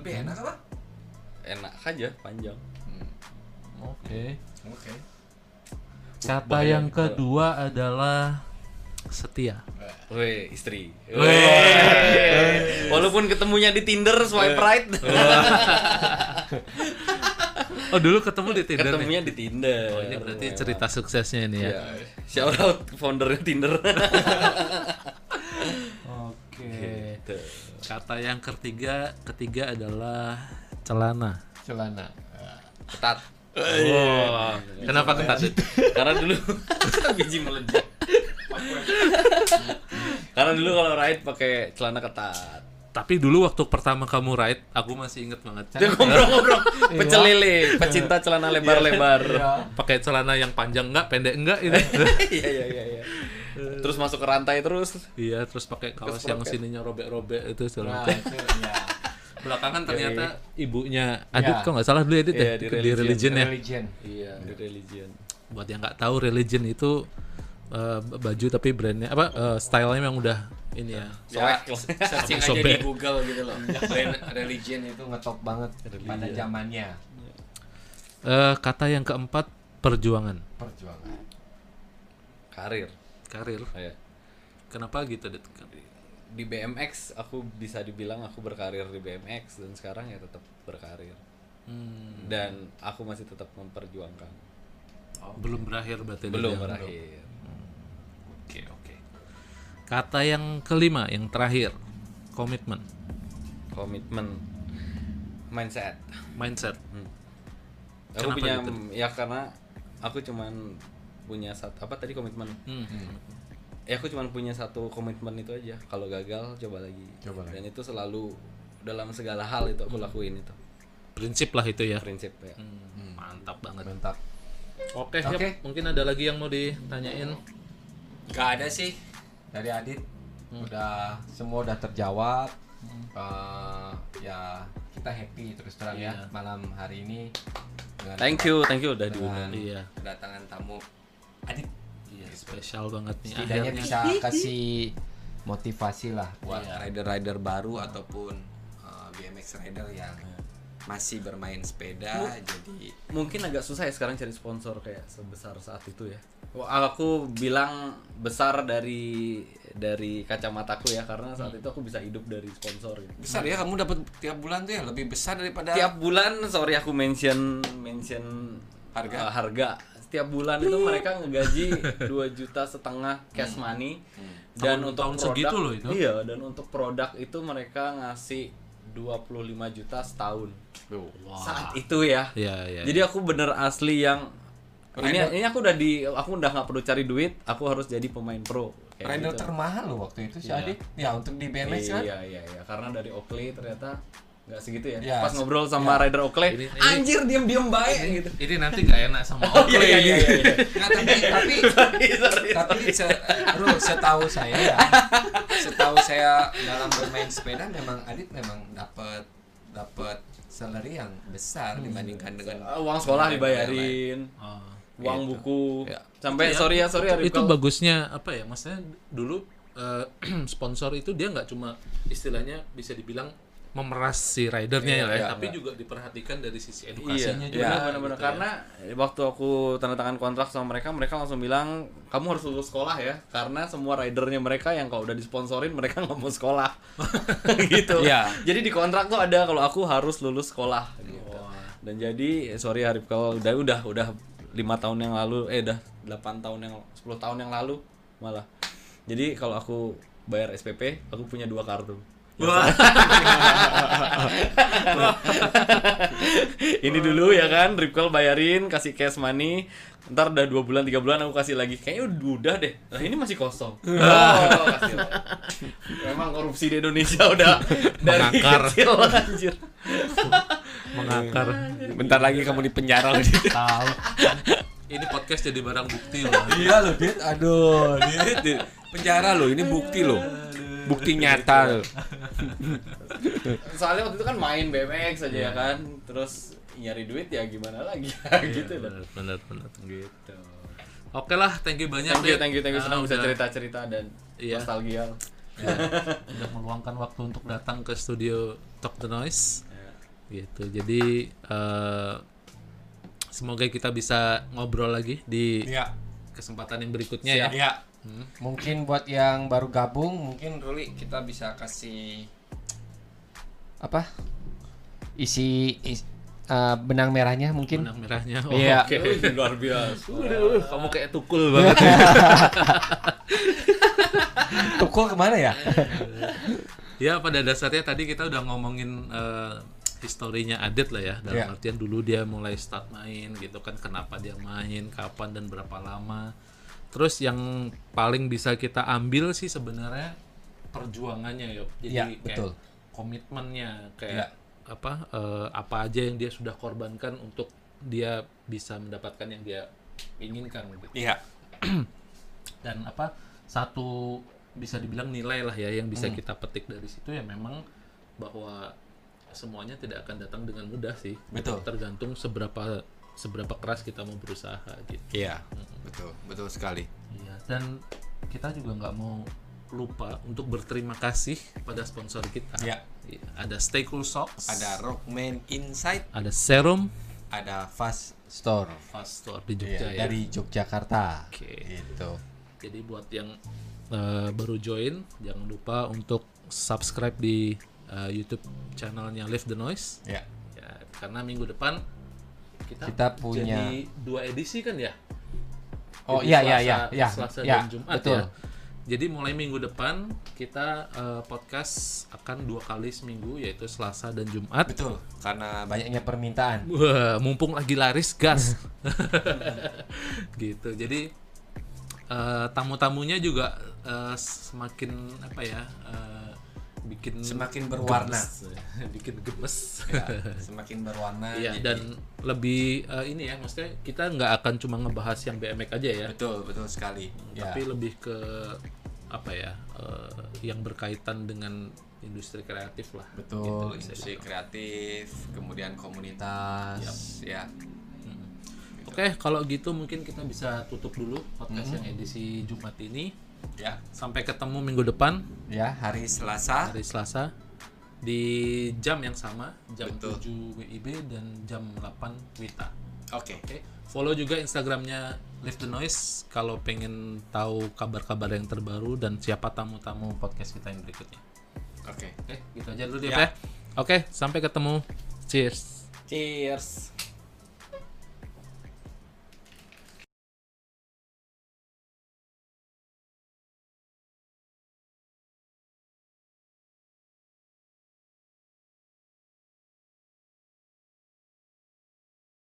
Lebih enak apa? Enak aja panjang. Oke. Oke. Kata bahaya yang nih, kedua adalah setia. Weh, istri. Weh. Walaupun ketemunya di Tinder swipe right. Oh dulu ketemu di Tinder nih. ketemunya di Tinder. Oh ini berarti cerita suksesnya ini ya. Ya. Shout out foundernya Tinder. Oke. Gitu. Kata yang ketiga ketiga adalah celana. Celana. Ketat. Oh, kenapa ketat? Dit? Karena dulu biji meledak. Karena dulu kalau ride pakai celana ketat. Tapi dulu waktu pertama kamu ride, aku masih inget banget. Dia ngobrol-ngobrol, pecel lele, pecinta celana lebar-lebar. Pakai celana yang panjang enggak, pendek enggak itu. Iya iya iya iya. Terus masuk ke rantai terus. Iya, terus pakai kaos yang sininya robek-robek itu segala Nah, macam. itu ya. Belakangan ternyata ibunya Adit Ya. kok nggak salah dulu Adit Iya, ya di di, religion. religion ya. Religion. Iya, di religion. Buat yang nggak tahu religion itu eh, baju tapi brandnya apa eh, stylenya memang udah ini ya. Soek. Searching aja Sobek. di Google gitu loh. Brand religion itu ngetop banget pada zamannya. Eh, kata yang keempat perjuangan Perjuangan. Karir. karir. Iya. Kenapa gitu Adit? Di BMX aku bisa dibilang aku berkarir di BMX dan sekarang ya tetap berkarir. Hmm, Dan aku masih tetap memperjuangkan. belum berakhir berarti Belum berakhir. Oke, oke. Kata yang kelima, yang terakhir, komitmen, Komitmen mindset. mindset. Aku Kenapa punya gitu? ya karena aku cuman punya satu apa tadi komitmen. Hmm. Ya aku cuman punya satu komitmen itu aja. Kalau gagal coba lagi. Coba lagi. Dan itu selalu dalam segala hal itu aku lakuin itu. Prinsip lah itu ya. Prinsip ya. Hmm, mantap banget. Mantap. Oke, Oke. siap. Mungkin ada lagi yang mau ditanyain. Gak ada sih dari Adit. Udah semua udah terjawab. Eh, ya kita happy terus terang ya Iya. malam hari ini Thank you, thank you udah diundang. Iya. kedatangan tamu Adit. Iya, spesial banget nih. Setidaknya Akhirnya. bisa kasih motivasi lah buat Iya. rider-rider baru ataupun uh, BMX rider yang masih bermain sepeda jadi Mungkin agak susah ya sekarang cari sponsor kayak sebesar saat itu ya. Aku bilang besar dari dari kacamataku ya karena saat itu aku bisa hidup dari sponsor gitu. besar ya kamu dapat tiap bulan tuh ya lebih besar daripada Tiap bulan sorry aku mention mention Harga? uh, harga. Setiap bulan itu mereka ngegaji 2 juta setengah cash money dan Tahun- untuk tahun produk segitu loh itu. Iya, dan untuk produk itu mereka ngasih 25 juta setahun. Tuh. Saat itu ya. Iya, iya. Jadi aku bener asli yang ini ini aku udah di aku udah nggak perlu cari duit aku harus jadi pemain pro rider gitu. termahal loh waktu itu si Iya. Adit. Ya untuk di BMX kan. iya iya iya karena dari Oakley ternyata nggak segitu ya Ya, pas ngobrol sama rider Oakley Ini- ini- anjir diem diem baik gitu Ini nanti nggak enak sama oh Oakley. iya iya iya, iya. Nggak, tapi tapi sorry sorry tapi se, Ru, setahu saya ya setahu saya dalam bermain sepeda memang Adit memang dapat dapat salary yang besar dibandingkan dengan Uh, uang sekolah dibayarin Oh. uang Gitu. buku Ya. sampai Iya, sorry ya sorry ya itu, itu bagusnya apa ya maksudnya dulu eh, sponsor itu dia nggak cuma istilahnya bisa dibilang memeras si ridernya Iya, ya, iya, tapi iya. juga diperhatikan dari sisi Iya, edukasinya juga iya benar-benar gitu ya. karena waktu aku tanda tangan kontrak sama mereka, mereka langsung bilang kamu harus lulus sekolah ya, karena semua ridernya mereka yang kalau udah disponsorin mereka nggak mau sekolah, gitu. Iya. Jadi di kontrak tuh ada kalau aku harus lulus sekolah, gitu. Dan jadi sorry Arif kalau udah udah udah lima tahun yang lalu, eh udah 8 tahun yang 10 tahun yang lalu malah. Jadi kalau aku bayar SPP, aku punya dua kartu. ini dulu ya kan Ripkel bayarin kasih cash money. Ntar udah dua bulan tiga bulan aku kasih lagi. Kayaknya udah deh. Nah ini masih kosong. Oh, memang korupsi di Indonesia udah dari Mengakar. kecil anjir. Mengakar. Bentar lagi kamu di penjara tahu. Ini podcast jadi barang bukti loh. Iya loh Dit. Aduh Dit, Dit. penjara loh ini bukti loh bukti nyata loh soalnya waktu itu kan main BMX aja ya kan. Terus nyari duit ya gimana lagi? Gitu loh benar benar gitu. Oke lah thank you banyak thank you thank you thank you. Ah, senang bisa udah- cerita cerita dan Iya. nostalgia. Ya, udah meluangkan waktu untuk datang ke studio Talk the Noise. Ya. gitu. Jadi eh, semoga kita bisa ngobrol lagi di iya. kesempatan yang berikutnya ya. Ya mungkin buat yang baru gabung mungkin Ruli kita bisa kasih apa? Isi, is- eh, benang merahnya mungkin? Benang merahnya oh, Iya. oke. Wih, luar biasa. Waduh, kamu kayak tukul banget. Tukul ke mana ya? Ya pada dasarnya tadi kita udah ngomongin eh, historinya Adit lah ya. Dalam Iya. artian dulu dia mulai start main gitu kan kenapa dia main kapan dan berapa lama terus yang paling bisa kita ambil sih sebenarnya perjuangannya yuk jadi Iya, kayak betul. komitmennya kayak apa eh, apa aja yang dia sudah korbankan untuk dia bisa mendapatkan yang dia inginkan gitu iya dan apa satu bisa dibilang nilai lah ya yang Hmm. bisa kita petik dari situ ya memang bahwa semuanya tidak akan datang dengan mudah sih Betul. tergantung seberapa seberapa keras kita mau berusaha gitu. Iya betul betul sekali. Iya, dan kita juga nggak mau lupa untuk berterima kasih pada sponsor kita. Iya. Iya, ada Stay Cool Socks ada Rockman Insight. ada Serum ada Fast Store. Fast Store di Iya, Jogja ya. dari Yogyakarta. Oke. gitu. Jadi buat yang eh, baru join, jangan lupa untuk subscribe di eh, YouTube channelnya Live the Noise. ya Ya, karena minggu depan kita, Kita punya- jadi dua edisi kan ya. Oh, Jadi iya, iya, Selasa- iya, iya, Selasa iya, dan Jumat betul. ya. Jadi mulai minggu depan kita eh, podcast akan dua kali seminggu yaitu Selasa dan Jumat. betul karena banyaknya permintaan Wah, mumpung lagi laris gas. gitu. Jadi eh, tamu-tamunya juga eh, semakin apa ya? eh, bikin Semakin berwarna. gemes. bikin gemes. ya, semakin berwarna Iya jadi- dan lebih eh, ini ya maksudnya kita nggak akan cuma ngebahas yang BMX aja ya, betul betul sekali ya tapi lebih ke apa ya eh, yang berkaitan dengan industri kreatif lah. betul Gitu, bisa industri kreatif kemudian komunitas ya Oke, kalau gitu mungkin kita bisa tutup dulu podcast yang edisi Jumat ini. Ya Sampai ketemu minggu depan ya hari Selasa hari Selasa di jam yang sama, jam Betul. 7 WIB dan jam 8 WITA. oke Oke, follow juga Instagramnya Live the Noise kalau pengen tahu kabar-kabar yang terbaru dan siapa tamu-tamu podcast kita yang berikutnya. oke Oke, gitu aja dulu Ya. ya. Oke, sampai ketemu. Cheers. cheers